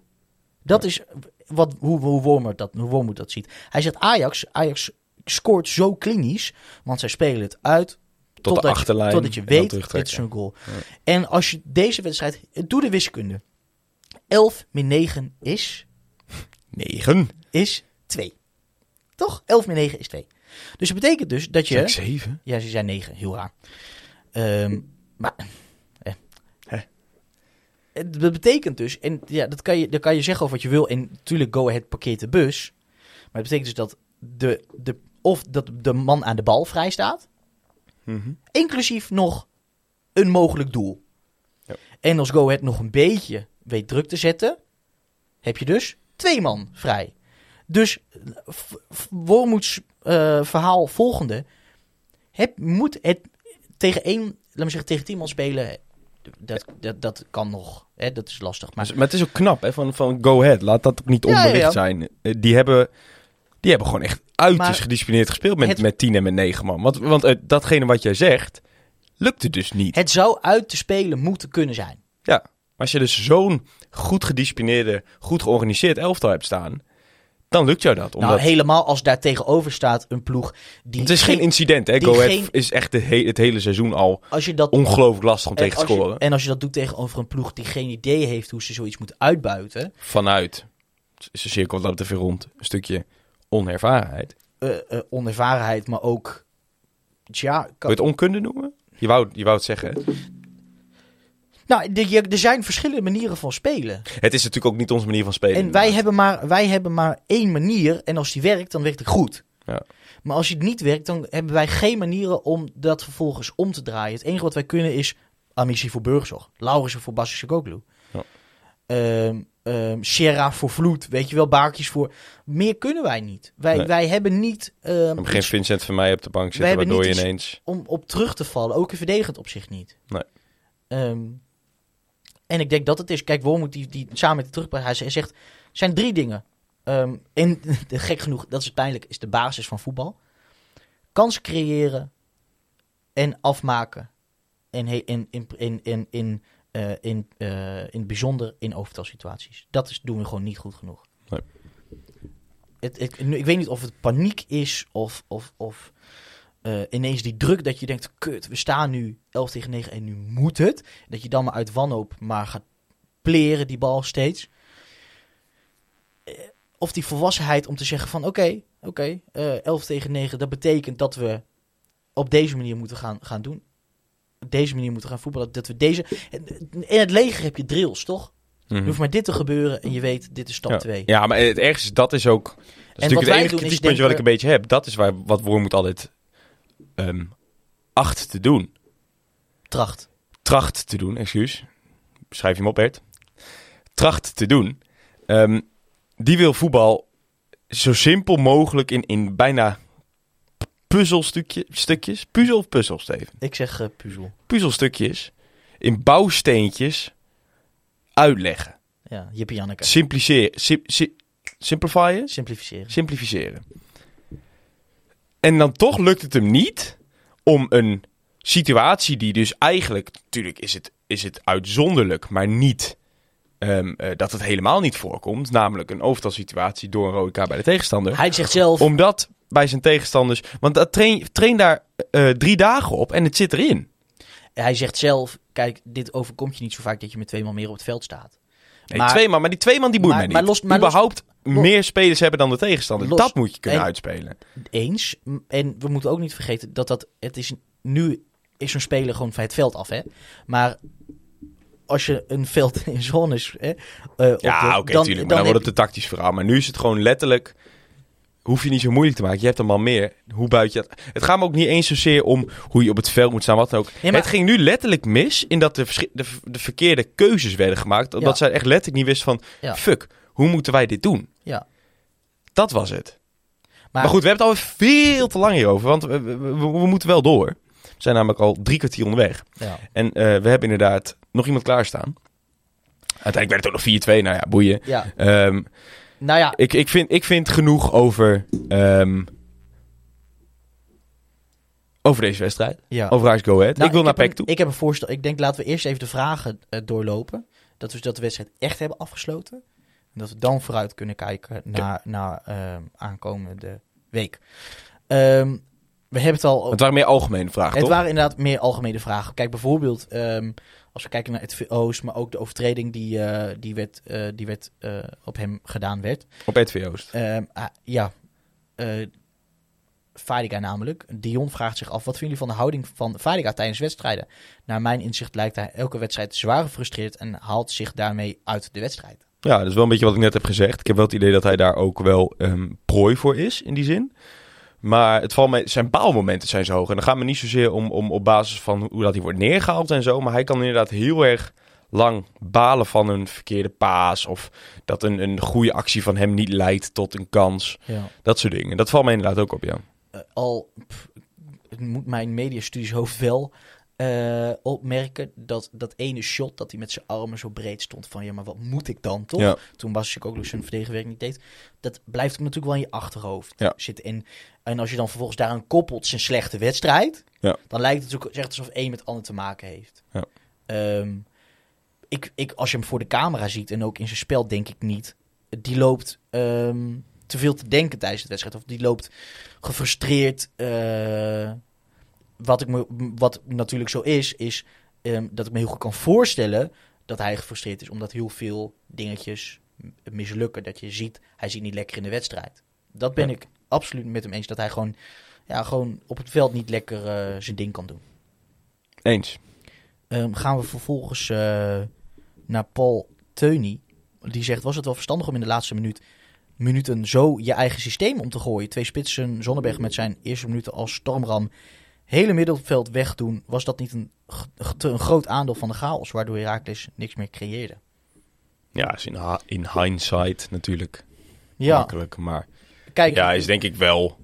Speaker 4: Dat is wat, hoe, hoe, Wormoed dat, hoe dat ziet. Hij zegt Ajax, Ajax scoort zo klinisch, want zij spelen het uit
Speaker 5: Tot de
Speaker 4: Totdat je-
Speaker 5: achterlijn.
Speaker 4: Totdat je weet, dit is een goal. En als je deze wedstrijd... Doe de wiskunde. 11 min 9 is,
Speaker 5: Negen.
Speaker 4: is [LAUGHS] 2. Toch? 11 min 9 is 2. Dus dat betekent dus dat je...
Speaker 5: Zeg ik zeven?
Speaker 4: Ja, ze zijn 9. Heel raar. Ehm, maar... Eh.
Speaker 5: Hè?
Speaker 4: Dat betekent dus... En ja, dat kan je, dat kan je zeggen over wat je wil. En natuurlijk, go ahead, parkeert de bus. Maar het betekent dus dat de, de, of dat de man aan de bal vrij staat.
Speaker 5: Mhm.
Speaker 4: Inclusief nog een mogelijk doel.
Speaker 5: Ja.
Speaker 4: En als Go Ahead nog een beetje weet druk te zetten, heb je dus twee man vrij. Dus Wormoeds eh, verhaal volgende. Het moet het tegen één, laat me zeggen, tegen tien man spelen. Dat, dat, dat kan nog. Hè, dat is lastig. Maar
Speaker 5: Maar, het is ook knap hè, van, van Go Ahead. Laat dat ook niet
Speaker 4: Ja, ja,
Speaker 5: onbelicht
Speaker 4: ja.
Speaker 5: zijn. Eh, Die hebben, die hebben gewoon echt uiterst
Speaker 4: Maar
Speaker 5: gedisciplineerd gespeeld met,
Speaker 4: het-
Speaker 5: met 10 en met 9 man. Want, want eh, datgene wat jij zegt, lukte dus niet.
Speaker 4: het zou uit te spelen moeten kunnen zijn.
Speaker 5: Ja, maar als je dus zo'n goed gedisciplineerde, goed georganiseerd elftal hebt staan, dan lukt jou dat. Omdat
Speaker 4: Nou, helemaal als daar tegenover staat een ploeg die.
Speaker 5: het is geen incident, hè? Go Ahead
Speaker 4: geen-
Speaker 5: is echt de he- het hele seizoen al
Speaker 4: Als je dat
Speaker 5: ongelooflijk lastig om
Speaker 4: En
Speaker 5: tegen te
Speaker 4: je-
Speaker 5: scoren.
Speaker 4: en als je dat doet tegenover een ploeg die geen idee heeft hoe ze zoiets moet uitbuiten.
Speaker 5: Vanuit is de cirkel wat dat betreft weer rond. Een stukje onervarenheid.
Speaker 4: eh, eh, onervarenheid, maar ook. Tja,
Speaker 5: Kun je
Speaker 4: kan-
Speaker 5: het onkunde noemen? Je wou, je wou het zeggen. hè?
Speaker 4: Nou, de- je- er zijn verschillende manieren van spelen.
Speaker 5: Het is natuurlijk ook niet onze manier van spelen.
Speaker 4: En wij hebben, maar, wij hebben maar één manier. En als die werkt, dan werkt het goed.
Speaker 5: Ja.
Speaker 4: Maar als het niet werkt, dan hebben wij geen manieren om dat vervolgens om te draaien. Het enige wat wij kunnen is Amici voor Burgzorg. Laurissen voor Basische Goglu.
Speaker 5: Ja.
Speaker 4: Ehm, ehm, Sierra voor Vloed. Weet je wel, Baakjes voor... Meer kunnen wij niet. Wij,
Speaker 5: Nee.
Speaker 4: wij hebben niet... ehm,
Speaker 5: Dan begint
Speaker 4: iets
Speaker 5: Vincent van mij op de bank zitten, waardoor je ineens...
Speaker 4: om op terug te vallen. Ook in verdedigend opzicht niet.
Speaker 5: Nee.
Speaker 4: Ehm, en ik denk dat het is. Kijk, Wormoed die, die samen met de hij zegt, er zijn drie dingen. Ehm, en [LAUGHS] gek genoeg, dat is pijnlijk, is de basis van voetbal. Kansen creëren en afmaken. En in, in, in, in, in, eh, in, eh, in het bijzonder in overtalsituaties. Dat is, doen we gewoon niet goed genoeg.
Speaker 5: Nee.
Speaker 4: Het, het- nu, ik weet niet of het paniek is of, of, of eh, ineens die druk dat je denkt, kut, we staan nu 11 tegen 9 en nu moet het. Dat je dan maar uit wanhoop maar gaat pleren die bal steeds. Eh, Of die volwassenheid om te zeggen van oké, oké, eh 11 tegen 9, dat betekent dat we op deze manier moeten gaan, gaan doen. Op deze manier moeten gaan voetballen. Dat we deze... In het leger heb je drills, toch?
Speaker 5: Mhm.
Speaker 4: Er hoeft maar dit te gebeuren en je weet, dit is stap
Speaker 5: ja.
Speaker 4: 2.
Speaker 5: ja, maar het ergste is, dat is ook... Dat is natuurlijk
Speaker 4: wij
Speaker 5: het enige kritiekpuntje wat ik een beetje heb. Dat is waar, wat Wormoed altijd ehm acht te doen.
Speaker 4: Tracht.
Speaker 5: Tracht te doen, excuus. Schrijf je hem op, Bert. Tracht te doen. Ehm, die wil voetbal zo simpel mogelijk in, in bijna puzzelstukjes. Stukjes? Puzzel of puzzel, Steven?
Speaker 4: Ik zeg eh, puzzel.
Speaker 5: Puzzelstukjes in bouwsteentjes uitleggen.
Speaker 4: Ja, Jippie Janneke.
Speaker 5: Simpliceren. sim- simplifyen,
Speaker 4: Simplificeren.
Speaker 5: simplificeren. En dan toch lukt het hem niet om een situatie die dus eigenlijk, natuurlijk is het, is het uitzonderlijk, maar niet ehm, eh, dat het helemaal niet voorkomt. Namelijk een overtalsituatie door een rode kaart bij de tegenstander.
Speaker 4: Hij zegt zelf,
Speaker 5: Om dat bij zijn tegenstanders, want dat train, train daar eh, drie dagen op en het zit erin.
Speaker 4: hij zegt zelf, kijk, dit overkomt je niet zo vaak dat je met twee man meer op het veld staat.
Speaker 5: Nee,
Speaker 4: Maar-
Speaker 5: twee man, maar die twee man die boeit
Speaker 4: maar-
Speaker 5: mij
Speaker 4: maar
Speaker 5: niet.
Speaker 4: los- maar los-
Speaker 5: Überhaupt
Speaker 4: los-
Speaker 5: meer spelers hebben dan de tegenstander.
Speaker 4: Los-
Speaker 5: dat moet je kunnen
Speaker 4: en-
Speaker 5: uitspelen.
Speaker 4: Eens. En we moeten ook niet vergeten dat dat, het is, nu is zo'n speler gewoon van het veld af, hè. Maar als je een veld in zones, hè, eh,
Speaker 5: Ja, oké,
Speaker 4: dan,
Speaker 5: tuurlijk. Maar
Speaker 4: dan
Speaker 5: dan wordt het een tactisch verhaal. Maar nu is het gewoon letterlijk... Hoef je niet zo moeilijk te maken. Je hebt een man meer. Hoe buit je dat? Het gaat me ook niet eens zozeer om hoe je op het veld moet staan, wat dan ook.
Speaker 4: Nee, maar-
Speaker 5: Het ging nu letterlijk mis in dat de, de, de verkeerde keuzes werden gemaakt. Omdat
Speaker 4: Ja.
Speaker 5: zij echt letterlijk niet wist van...
Speaker 4: Ja.
Speaker 5: Fuck, hoe moeten wij dit doen?
Speaker 4: Ja.
Speaker 5: Dat was het. Maar,
Speaker 4: Maar,
Speaker 5: goed, we hebben het al veel te lang hierover. Want we, we, we- we moeten wel door. We zijn namelijk al drie kwartier onderweg.
Speaker 4: Ja.
Speaker 5: En eh, we hebben inderdaad nog iemand klaarstaan. Uiteindelijk werd het ook nog 4-2. Nou ja, boeien.
Speaker 4: ja.
Speaker 5: Ehm,
Speaker 4: Nou ja,
Speaker 5: ik, ik, vind, ik vind genoeg over, ehm, over deze wedstrijd.
Speaker 4: ja.
Speaker 5: Over Ice Go Ahead.
Speaker 4: Nou,
Speaker 5: ik wil naar PEC toe.
Speaker 4: Ik heb een voorstel. Ik denk laten we eerst even de vragen eh, doorlopen. Dat we dat de wedstrijd echt hebben afgesloten. En dat we dan vooruit kunnen kijken naar, naar ehm, aankomende week. Ehm, we hebben het al.
Speaker 5: Het waren meer algemene vragen,
Speaker 4: het
Speaker 5: toch?
Speaker 4: waren inderdaad meer algemene vragen. Kijk bijvoorbeeld, als we kijken naar het VO's, maar ook de overtreding die, eh, die, werd, eh, die werd, eh, op hem gedaan werd.
Speaker 5: Op RTV Oost.
Speaker 4: Ehm, ah, ja, Fadiga namelijk. Dion vraagt zich af, wat vinden jullie van de houding van Fadiga tijdens wedstrijden? Naar mijn inzicht lijkt hij elke wedstrijd zwaar gefrustreerd en haalt zich daarmee uit de wedstrijd.
Speaker 5: Ja, dat is wel een beetje wat ik net heb gezegd. Ik heb wel het idee dat hij daar ook wel ehm, prooi voor is, in die zin. Maar het valt mij, zijn baalmomenten zijn zo hoog. En dan gaat me niet zozeer om, om op basis van hoe dat hij wordt neergehaald en zo. Maar hij kan inderdaad heel erg lang balen van een verkeerde paas. Of dat een, een goede actie van hem niet leidt tot een kans.
Speaker 4: Ja.
Speaker 5: Dat soort dingen. Dat valt mij inderdaad ook op, ja.
Speaker 4: Eh, al pff, moet mijn mediastudieshoofd wel eh, opmerken dat dat ene shot dat hij met zijn armen zo breed stond van ja, maar wat moet ik dan toch?
Speaker 5: Ja.
Speaker 4: Toen Bas ook zijn verdedigwerk niet deed. Dat blijft natuurlijk wel in je achterhoofd
Speaker 5: Ja.
Speaker 4: zitten. En, en als je dan vervolgens daaraan koppelt zijn slechte wedstrijd,
Speaker 5: Ja.
Speaker 4: dan lijkt het ook echt alsof één met ander te maken heeft.
Speaker 5: Ja.
Speaker 4: Ehm, ik, ik, als je hem voor de camera ziet en ook in zijn spel, denk ik niet. Die loopt ehm, te veel te denken tijdens de wedstrijd. Of die loopt gefrustreerd. eh, wat, ik me, wat natuurlijk zo is, is ehm, dat ik me heel goed kan voorstellen dat hij gefrustreerd is. Omdat heel veel dingetjes mislukken. Dat je ziet, hij zit niet lekker in de wedstrijd. Dat ben
Speaker 5: Ja.
Speaker 4: ik absoluut met hem eens. Dat hij gewoon, ja, gewoon op het veld niet lekker eh, zijn ding kan doen.
Speaker 5: Eens.
Speaker 4: Ehm, gaan we vervolgens eh, naar Paul Teuny. Die zegt, was het wel verstandig om in de laatste minuut, minuten zo je eigen systeem om te gooien? Twee spitsen, Zonneberg met zijn eerste minuten als stormram, hele middenveld wegdoen. Was dat niet een, een groot aandeel van de chaos, waardoor Herakles niks meer creëerde?
Speaker 5: Ja, is in, in hindsight natuurlijk
Speaker 4: Ja,
Speaker 5: makkelijk. Maar
Speaker 4: kijk,
Speaker 5: ja, is denk ik wel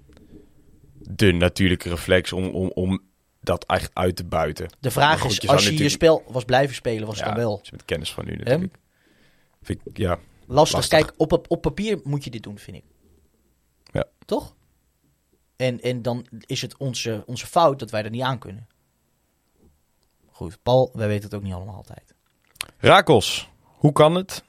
Speaker 5: de natuurlijke reflex om, om, om dat echt uit te buiten.
Speaker 4: de vraag
Speaker 5: goed,
Speaker 4: is,
Speaker 5: je
Speaker 4: als je je spel was blijven spelen, was het
Speaker 5: ja,
Speaker 4: dan wel
Speaker 5: met kennis van nu natuurlijk. Vind ik, ja,
Speaker 4: lastig.
Speaker 5: lastig.
Speaker 4: Kijk, op, op papier moet je dit doen, vind ik.
Speaker 5: Ja.
Speaker 4: Toch? En, en dan is het onze, onze fout dat wij er niet aan kunnen. Goed, Paul, wij weten het ook niet allemaal altijd.
Speaker 5: Rakos, hoe kan het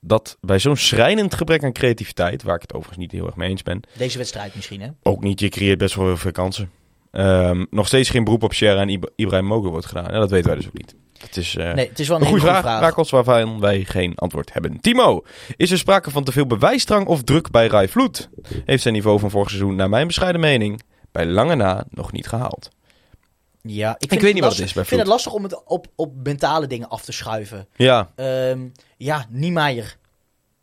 Speaker 5: dat bij zo'n schrijnend gebrek aan creativiteit, waar ik het overigens niet heel erg mee eens ben,
Speaker 4: Deze wedstrijd misschien, hè?
Speaker 5: ook niet, je creëert best wel heel veel kansen, ehm, nog steeds geen beroep op Sierra en Ib- Ibrahim Mogen wordt gedaan. Ja, dat weten wij dus ook niet. Het is eh,
Speaker 4: Nee, het is wel een,
Speaker 5: een goede vraag,
Speaker 4: vraag.
Speaker 5: Waarvan wij geen antwoord hebben. Timo, is er sprake van te veel bewijsdrang of druk bij Rai Vloed? Heeft zijn niveau van vorig seizoen, naar mijn bescheiden mening, bij lange na nog niet gehaald.
Speaker 4: Ja, ik,
Speaker 5: weet niet wat het is bij
Speaker 4: Ik vind het lastig om het op, op mentale dingen af te schuiven.
Speaker 5: Ja,
Speaker 4: Ehm, ja, Niemeyer.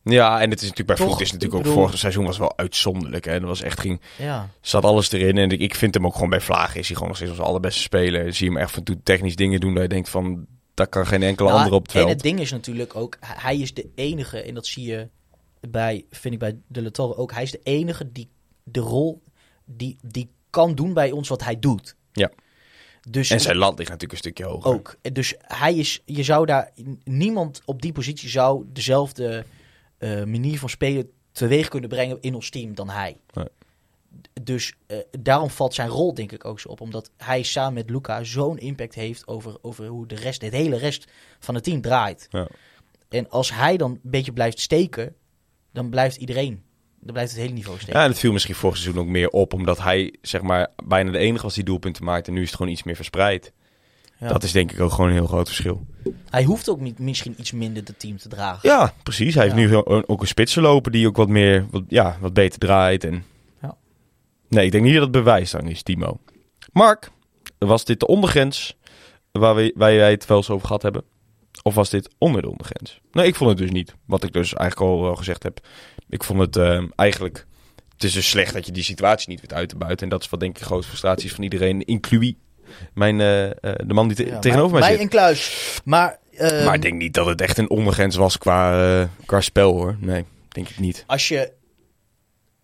Speaker 5: Ja en het is natuurlijk bij
Speaker 4: Toch?
Speaker 5: Vloed is natuurlijk ook
Speaker 4: bedoel-
Speaker 5: vorig seizoen was wel uitzonderlijk. Hè? Dat was echt ging,
Speaker 4: Ja.
Speaker 5: zat alles erin. En ik, ik vind hem ook gewoon bij Vlaag is hij gewoon nog steeds onze allerbeste speler. Zie je hem echt van toe technisch dingen doen dat je denkt van, daar kan geen enkele
Speaker 4: Nou,
Speaker 5: andere op het
Speaker 4: En
Speaker 5: veld.
Speaker 4: het ding is natuurlijk ook, hij- is de enige, en dat zie je bij, vind ik bij De La Torre ook, hij is de enige die de rol, die, die kan doen bij ons wat hij doet.
Speaker 5: Ja.
Speaker 4: Dus
Speaker 5: En zijn land ligt natuurlijk een stukje hoger.
Speaker 4: ook. Dus hij is, je zou daar, niemand op die positie zou dezelfde eh, manier van spelen teweeg kunnen brengen in ons team dan hij.
Speaker 5: Nee.
Speaker 4: Dus eh, daarom valt zijn rol denk ik ook zo op. Omdat hij samen met Luca zo'n impact heeft over, over hoe de rest, het hele rest van het team draait.
Speaker 5: Ja.
Speaker 4: En als hij dan een beetje blijft steken, dan blijft iedereen, dan blijft het hele niveau steken.
Speaker 5: Ja, en het viel misschien vorig seizoen ook meer op, omdat hij zeg maar bijna de enige was die doelpunten maakt. En nu is het gewoon iets meer verspreid.
Speaker 4: Ja.
Speaker 5: Dat is denk ik ook gewoon een heel groot verschil.
Speaker 4: Hij hoeft ook niet, misschien iets minder het team te dragen.
Speaker 5: Ja, precies. Hij heeft nu ook- een spitsen lopen die ook wat meer, wat, ja, wat beter draait. En...
Speaker 4: Ja.
Speaker 5: Nee, ik denk niet dat het bewijs dan is, Timo. Mark, was dit de ondergrens waar, we, waar wij het wel eens over gehad hebben? Of was dit onder de ondergrens? Nee, ik vond het dus niet. Wat ik dus eigenlijk al gezegd heb. Ik vond het eh, eigenlijk... Het is dus slecht dat je die situatie niet weet uit te buiten. En dat is wat denk ik de grootste frustratie is van iedereen. Inclui mijn, eh, eh, de man die te-
Speaker 4: Ja,
Speaker 5: tegenover mij
Speaker 4: bij
Speaker 5: zit.
Speaker 4: een kluis. Maar, ehm,
Speaker 5: Maar ik denk niet dat het echt een ondergrens was qua, eh, qua spel hoor. Nee, denk ik niet.
Speaker 4: als je,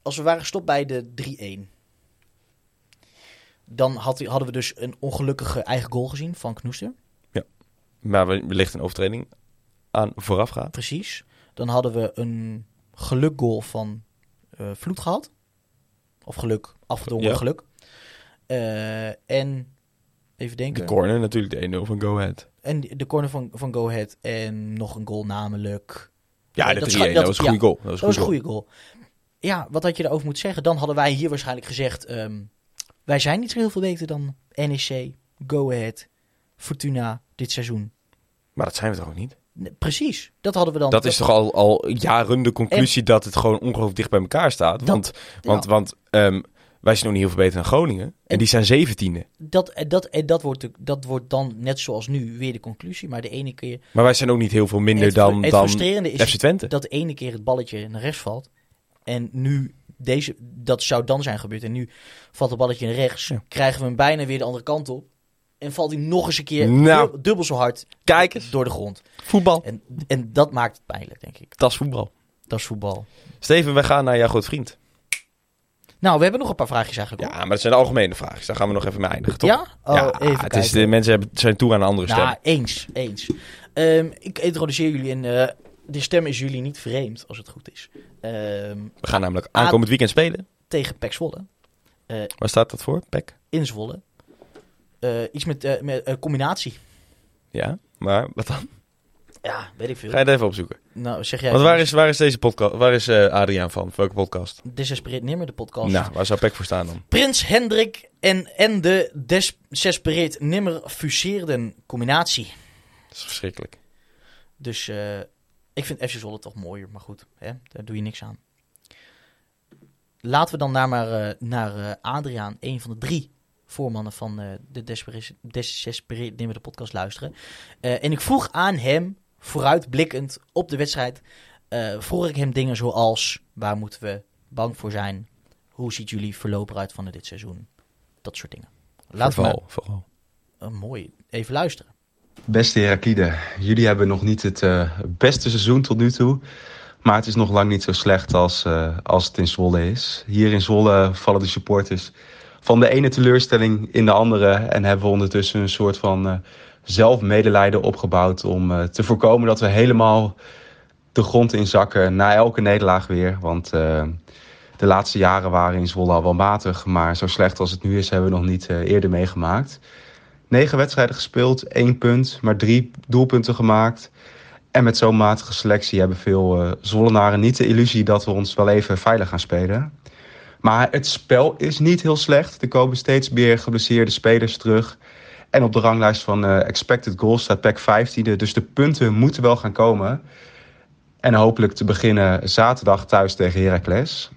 Speaker 4: als we waren gestopt bij de 3-1, dan had, hadden we dus een ongelukkige eigen goal gezien van Knoester.
Speaker 5: Maar we- wellicht een overtreding aan vooraf gaat.
Speaker 4: Precies. Dan hadden we een gelukgoal van eh Vloed gehad. Of geluk, afgedwongen
Speaker 5: Ja.
Speaker 4: geluk. Eh, en even
Speaker 5: De
Speaker 4: denken.
Speaker 5: corner natuurlijk, de 1-0 van Go Ahead.
Speaker 4: en de corner van, van Go Ahead. En nog een goal namelijk.
Speaker 5: Ja,
Speaker 4: Eh,
Speaker 5: de
Speaker 4: dat
Speaker 5: 3-1,
Speaker 4: is-
Speaker 5: dat, was een goede goal. Dat was
Speaker 4: Dat was
Speaker 5: een goede
Speaker 4: goal. Ja, wat had je daarover moeten zeggen? Dan hadden wij hier waarschijnlijk gezegd... ehm, wij zijn niet zo heel veel beter dan NEC, Go Ahead, Fortuna dit seizoen.
Speaker 5: Maar dat zijn we toch ook niet?
Speaker 4: Precies, dat hadden we dan...
Speaker 5: Dat is toch al, al jaren de conclusie dat het gewoon ongelooflijk dicht bij elkaar staat.
Speaker 4: Dat-
Speaker 5: Want, want, want ehm, wij zijn nog niet heel veel beter dan Groningen. En,
Speaker 4: En-
Speaker 5: die zijn zeventiende.
Speaker 4: Dat, en dat, en dat, wordt dat wordt dan net zoals nu weer de conclusie. Maar de ene keer...
Speaker 5: Maar wij zijn ook niet heel veel minder
Speaker 4: het,
Speaker 5: dan,
Speaker 4: het
Speaker 5: dan
Speaker 4: is
Speaker 5: FC Twente.
Speaker 4: dat de ene keer het balletje naar rechts valt. En nu, deze, dat zou dan zijn gebeurd. En nu valt het balletje naar rechts.
Speaker 5: Ja.
Speaker 4: Krijgen we hem bijna weer de andere kant op. En valt hij nog eens een keer
Speaker 5: Nou.
Speaker 4: dub- dubbel zo hard
Speaker 5: Kijk eens,
Speaker 4: door de grond.
Speaker 5: voetbal.
Speaker 4: En, en dat maakt het pijnlijk, denk ik.
Speaker 5: Dat is voetbal.
Speaker 4: Dat is voetbal.
Speaker 5: Steven, wij gaan naar jouw groot vriend.
Speaker 4: Nou, we hebben nog een paar vraagjes eigenlijk.
Speaker 5: Ja, maar dat zijn de algemene vragen. Daar gaan we nog even mee eindigen, toch?
Speaker 4: Ja? Oh,
Speaker 5: ja,
Speaker 4: even
Speaker 5: het is,
Speaker 4: kijken.
Speaker 5: de mensen zijn toe aan een andere stem.
Speaker 4: Nou, eens. eens. Ehm, ik introduceer jullie en eh die stem is jullie niet vreemd, als het goed is. Ehm,
Speaker 5: We gaan namelijk aankomend weekend spelen.
Speaker 4: tegen Pek Zwolle.
Speaker 5: Waar staat dat voor? Pek?
Speaker 4: In Zwolle. Eh, iets met, eh, met eh, combinatie.
Speaker 5: Ja, maar wat dan?
Speaker 4: Ja, weet ik veel.
Speaker 5: Ga je het even opzoeken.
Speaker 4: Nou, zeg jij...
Speaker 5: Want waar is, waar is deze podcast? Waar is eh, Adriaan van? Welke podcast?
Speaker 4: Desespereerd Nimmer, de podcast.
Speaker 5: Nou, waar zou Pek voor staan dan?
Speaker 4: Prins Hendrik en, en de Desespereerd Nimmer fuseerden combinatie.
Speaker 5: Dat is verschrikkelijk.
Speaker 4: Dus eh, ik vind FC Zwolle toch mooier, maar goed, hè, daar doe je niks aan. Laten we dan naar, maar, eh, naar eh, Adriaan, een van de drie voormannen van eh, de Desespereerd Nimmer de podcast luisteren. Eh, en ik vroeg aan hem, vooruitblikkend op de wedstrijd, eh, vroeg ik hem dingen zoals, waar moeten we bang voor zijn? Hoe ziet jullie verloop eruit van dit seizoen? Dat soort dingen. Laten we
Speaker 5: vooral, vooral.
Speaker 4: maar, eh, mooi, even luisteren.
Speaker 6: Beste Heraklide, jullie hebben nog niet het eh, beste seizoen tot nu toe. Maar het is nog lang niet zo slecht als, eh, als het in Zwolle is. Hier in Zwolle vallen de supporters van de ene teleurstelling in de andere. En hebben we ondertussen een soort van eh, zelfmedelijden opgebouwd om eh, te voorkomen dat we helemaal de grond in zakken na elke nederlaag weer. Want eh, de laatste jaren waren in Zwolle al wel matig. Maar zo slecht als het nu is hebben we nog niet eh, eerder meegemaakt. Negen wedstrijden gespeeld, één punt, maar drie doelpunten gemaakt. En met zo'n matige selectie hebben veel eh Zwollenaren niet de illusie dat we ons wel even veilig gaan spelen. Maar het spel is niet heel slecht. Er komen steeds meer geblesseerde spelers terug. En op de ranglijst van eh, expected goals staat PEC 15e. Dus de punten moeten wel gaan komen. En hopelijk te beginnen zaterdag thuis tegen Heracles.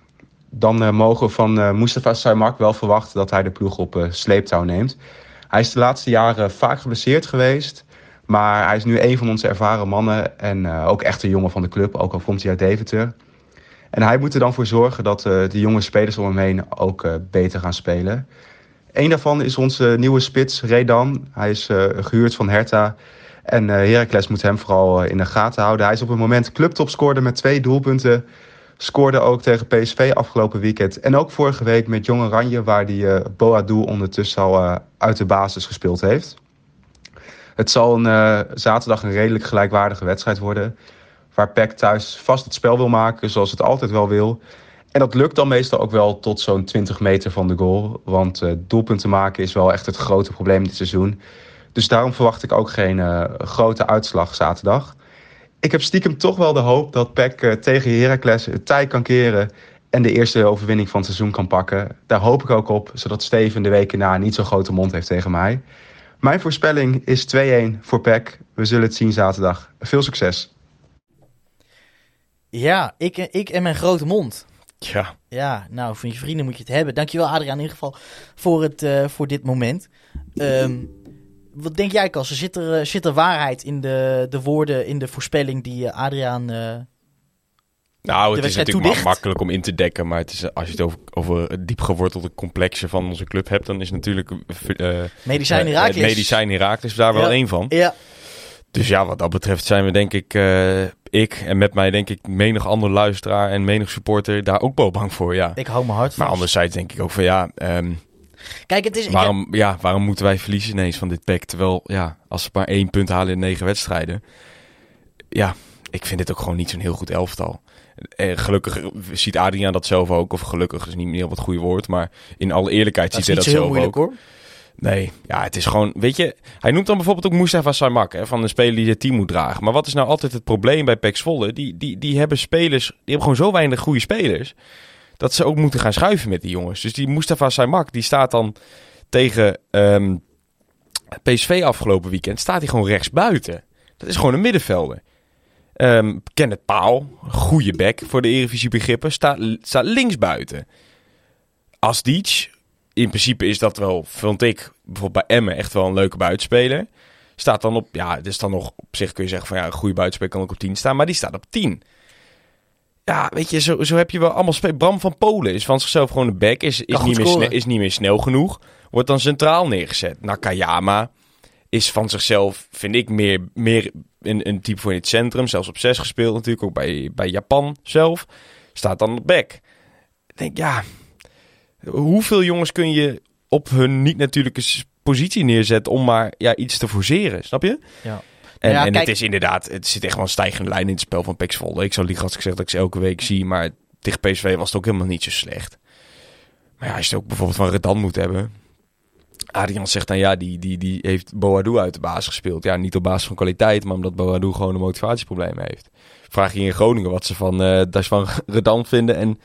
Speaker 6: Dan eh, mogen we van eh Mustafa Saimak wel verwachten dat hij de ploeg op sleeptouw neemt. Hij is de laatste jaren vaak geblesseerd geweest. Maar hij is nu een van onze ervaren mannen. En ook echt een jongen van de club, ook al komt hij uit Deventer. En hij moet er dan voor zorgen dat de jonge spelers om hem heen ook beter gaan spelen. Eén daarvan is onze nieuwe spits, Redan. Hij is eh, gehuurd van Hertha. En eh Heracles moet hem vooral eh, in de gaten houden. Hij is op het moment clubtopscorer met twee doelpunten. Scoorde ook tegen PSV afgelopen weekend. En ook vorige week met Jong Oranje, waar hij eh Boadou ondertussen al uit de basis gespeeld heeft. Het zal een, zaterdag een redelijk gelijkwaardige wedstrijd worden. waar PEC thuis vast het spel wil maken zoals het altijd wel wil. En dat lukt dan meestal ook wel tot zo'n 20 meter van de goal. Want uh, doelpunten maken is wel echt het grote probleem dit seizoen. Dus daarom verwacht ik ook geen uh, grote uitslag zaterdag. Ik heb stiekem toch wel de hoop dat PEC uh, tegen Heracles het tij kan keren... en de eerste overwinning van het seizoen kan pakken. Daar hoop ik ook op, zodat Steven de weken na niet zo'n grote mond heeft tegen mij. Mijn voorspelling is 2-1 voor PEC. We zullen het zien zaterdag. Veel succes.
Speaker 4: Ja, ik, ik en mijn grote mond.
Speaker 5: Ja.
Speaker 4: Ja, nou, van je vrienden moet je het hebben. Dankjewel Adriaan in ieder geval voor, het, uh, voor dit moment. Um, wat denk jij, Kas? Zit er, zit er waarheid in de, de woorden, in de voorspelling die uh, Adriaan... Uh,
Speaker 5: nou, het is natuurlijk ma makkelijk om in te dekken. Maar het is, als je het over, over diep gewortelde complexen van onze club hebt... dan is natuurlijk... Uh,
Speaker 4: medicijn Herakles.
Speaker 5: medicijn Herakles daar wel één van.
Speaker 4: Ja.
Speaker 5: Dus ja, wat dat betreft zijn we denk ik... Uh, ik en met mij denk ik menig andere luisteraar en menig supporter daar ook wel bang voor, ja.
Speaker 4: Ik hou mijn hart vast.
Speaker 5: Maar anderzijds denk ik ook van ja... Um,
Speaker 4: Kijk, het is...
Speaker 5: Waarom, heb... ja, waarom moeten wij verliezen ineens van dit pack? Terwijl, ja, als ze maar één punt halen in negen wedstrijden... Ja, ik vind dit ook gewoon niet zo'n heel goed elftal. En gelukkig ziet Adriaan dat zelf ook. Of gelukkig is niet meer het goede woord. Maar in alle eerlijkheid
Speaker 4: dat
Speaker 5: ziet hij dat zelf
Speaker 4: moeilijk,
Speaker 5: ook.
Speaker 4: Hoor.
Speaker 5: Nee, ja, het is gewoon, weet je, hij noemt dan bijvoorbeeld ook Mustafa Saimak, hè, van een speler die het team moet dragen. Maar wat is nou altijd het probleem bij PEC Zwolle? Die, die, die hebben spelers, die hebben gewoon zo weinig goede spelers, dat ze ook moeten gaan schuiven met die jongens. Dus die Mustafa Saimak, die staat dan tegen um, PSV afgelopen weekend, staat hij gewoon rechts buiten. Dat is gewoon een middenvelder. Um, Kenneth Paal, goede back voor de Eredivisie begrippen, staat, staat links buiten. Asdic, in principe is dat wel, vond ik, bijvoorbeeld bij Emmen echt wel een leuke buitenspeler. Staat dan op, ja, het is dan nog op zich kun je zeggen van ja, een goede buitenspeler kan ook op 10 staan, maar die staat op 10. Ja, weet je, zo, zo heb je wel allemaal. Bram van Polen is van zichzelf gewoon een back, is, is, niet meer snel, is niet meer snel genoeg. Wordt dan centraal neergezet. Nakayama is van zichzelf, vind ik, meer, meer een, een type voor in het centrum. Zelfs op 6 gespeeld natuurlijk, ook bij, bij Japan zelf. Staat dan op back. Ik denk, ja, hoeveel jongens kun je op hun niet-natuurlijke positie neerzetten om maar ja, iets te forceren, snap je?
Speaker 4: Ja.
Speaker 5: En,
Speaker 4: ja,
Speaker 5: en
Speaker 4: kijk,
Speaker 5: het is inderdaad, het zit echt wel een stijgende lijn in het spel van Zwolle. Ik zou liever als ik zeg dat ik ze elke week zie, maar tegen PSV was het ook helemaal niet zo slecht. Maar ja, als je het ook bijvoorbeeld van Redan moet hebben. Adrian zegt dan ja, die, die, die heeft Boadou uit de baas gespeeld. Ja, niet op basis van kwaliteit, maar omdat Boadou gewoon een motivatieprobleem heeft. Vraag je in Groningen wat ze van, uh, dat van Redan vinden en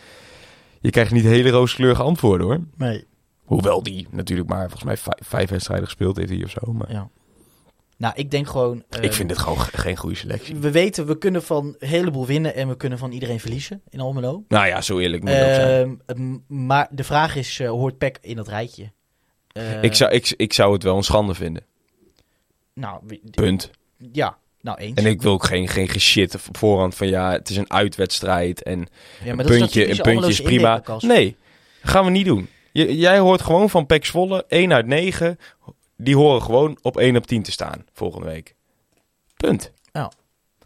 Speaker 5: je krijgt niet hele rooskleurige antwoorden hoor.
Speaker 4: Nee.
Speaker 5: Hoewel die natuurlijk maar volgens mij vijf, vijf wedstrijden gespeeld heeft hier of zo. Maar...
Speaker 4: Ja. Nou, ik denk gewoon... Uh,
Speaker 5: ik vind dit gewoon geen goede selectie.
Speaker 4: We weten, we kunnen van een heleboel winnen en we kunnen van iedereen verliezen in Almelo.
Speaker 5: Nou ja, zo eerlijk moet uh, ook zijn.
Speaker 4: Maar de vraag is, uh, hoort PEC in dat rijtje? Eh,
Speaker 5: ik, zou, ik, ik zou het wel een schande vinden.
Speaker 4: Nou,
Speaker 5: Punt.
Speaker 4: Ja, nou eens.
Speaker 5: En ik wil ook geen, geen shit op voorhand van ja, het is een uitwedstrijd en
Speaker 4: ja, maar
Speaker 5: een puntje, een puntje is prima. Nee, gaan we niet doen. J jij hoort gewoon van Pek Zwolle 1 uit 9. Die horen gewoon op 1 op 10 te staan volgende week. Punt.
Speaker 4: Nou,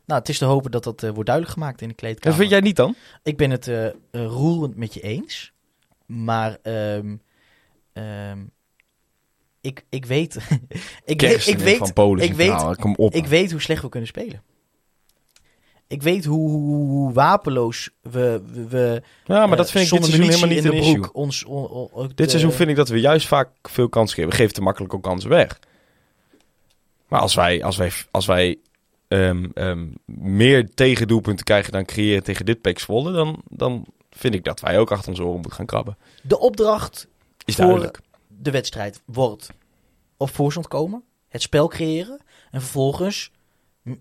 Speaker 4: nou het is te hopen dat dat uh, wordt duidelijk gemaakt in de kleedkamer.
Speaker 5: En vind jij niet dan?
Speaker 4: Ik ben het uh, uh, roerend met je eens. Maar um, um, ik, ik weet... [LAUGHS] ik, weet, ik weet,
Speaker 5: van Polen
Speaker 4: ik, weet,
Speaker 5: Kom op,
Speaker 4: ik weet hoe slecht we kunnen spelen. Ik weet hoe, hoe, wapeloos we, we, we...
Speaker 5: Ja, maar dat vind ik dit seizoen helemaal niet
Speaker 4: in de broek
Speaker 5: issue.
Speaker 4: ons, on, on, on,
Speaker 5: Dit seizoen vind ik dat we juist vaak veel kansen geven. We geven te makkelijk ook kansen weg. Maar als wij, als wij, als wij um, um, meer tegendoelpunten krijgen dan creëren tegen dit Pek Zwolle, dan, dan vind ik dat wij ook achter onze oren moeten gaan krabben.
Speaker 4: De opdracht
Speaker 5: Is duidelijk.
Speaker 4: de wedstrijd wordt op voorstand komen, het spel creëren en vervolgens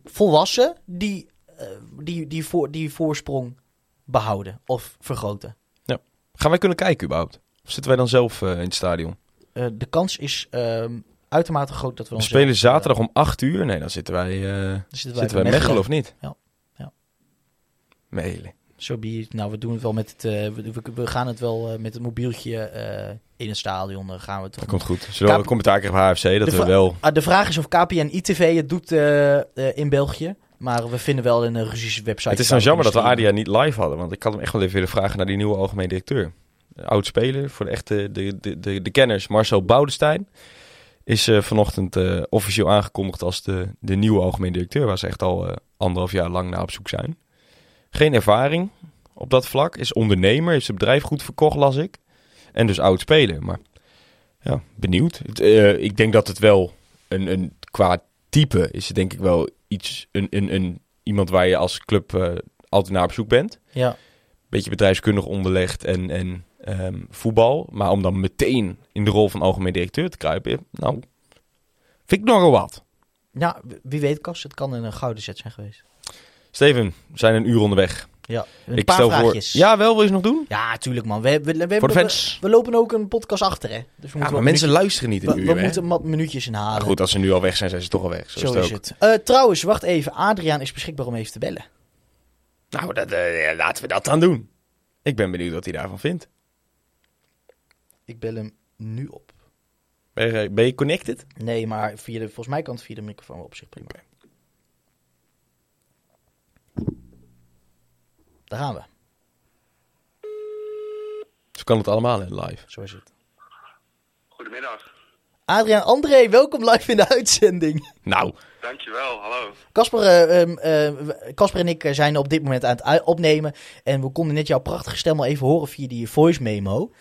Speaker 4: volwassen die, uh, die, die, voor, die voorsprong behouden of vergroten.
Speaker 5: Ja. Gaan wij kunnen kijken überhaupt? Of zitten wij dan zelf uh, in het stadion?
Speaker 4: Uh, de kans is uitermate groot dat we
Speaker 5: We spelen zaterdag om 8 uur. Nee, dan zitten wij,
Speaker 4: zitten
Speaker 5: zitten wij Mechelen, of niet?
Speaker 4: Ja. ja. Zo so Nou, we doen het wel met het. We, we, gaan het wel met het mobieltje in het stadion. Dan gaan we het.
Speaker 5: Dat komt goed. Zullen we commentaar krijgen HFC dat we wel.
Speaker 4: Uh, de vraag is of KPN ITV het doet in België. Maar we vinden wel een Russische website.
Speaker 5: Het is nou jammer dat we Adia niet live hadden. Want ik had hem echt wel even willen vragen naar die nieuwe algemeen directeur. Oud speler voor de echte de, de, de, de kenners. Marcel Boudestein is vanochtend officieel aangekondigd als de, de nieuwe algemeen directeur. Waar ze echt al anderhalf jaar lang naar op zoek zijn. Geen ervaring op dat vlak. Is ondernemer, heeft zijn bedrijf goed verkocht, las ik. En dus oud speler. Maar ja, benieuwd. Het, eh, ik denk dat het wel een, een qua type is het denk ik wel iets, een, een, een, iemand waar je als club eh, altijd naar op zoek bent.
Speaker 4: Ja.
Speaker 5: Beetje bedrijfskundig onderlegd en, en ehm, voetbal. Maar om dan meteen in de rol van algemeen directeur te kruipen, nou, vind ik nogal wat.
Speaker 4: ja, wie weet Kas, het kan een gouden set zijn geweest.
Speaker 5: Steven, we zijn een uur onderweg.
Speaker 4: Ja, een
Speaker 5: ik
Speaker 4: paar
Speaker 5: stel
Speaker 4: vraagjes.
Speaker 5: voor. Ja, wel, wil je ze nog doen?
Speaker 4: Ja, tuurlijk man. We, we, we, we,
Speaker 5: Voor de
Speaker 4: we-
Speaker 5: fans.
Speaker 4: We, lopen ook een podcast achter hè. Dus we
Speaker 5: Ja, maar mensen luisteren niet in een
Speaker 4: we
Speaker 5: uur, hè?
Speaker 4: moeten wat minuutjes inhalen.
Speaker 5: Maar goed, als ze nu al weg zijn, zijn ze toch al weg. Zo,
Speaker 4: Zo
Speaker 5: is het
Speaker 4: is
Speaker 5: ook.
Speaker 4: het. Eh, trouwens, wacht even. Adriaan is beschikbaar om even te bellen.
Speaker 5: Nou, dat, eh, laten we dat dan doen. Ik ben benieuwd wat hij daarvan vindt.
Speaker 4: Ik bel hem nu op.
Speaker 5: Ben je, ben je connected?
Speaker 4: Nee, maar via de, volgens mij kan het via de microfoon op zich prima. Daar gaan we.
Speaker 5: Zo kan het allemaal in live.
Speaker 4: Zo is het.
Speaker 7: Goedemiddag.
Speaker 4: Adriaan André, welkom live in de uitzending.
Speaker 5: Nou,
Speaker 7: Dankjewel, hallo.
Speaker 4: Casper eh, ehm, eh, Casper en ik eh, zijn op dit moment aan het opnemen. En we konden net jouw prachtige stem al even horen via die voice memo.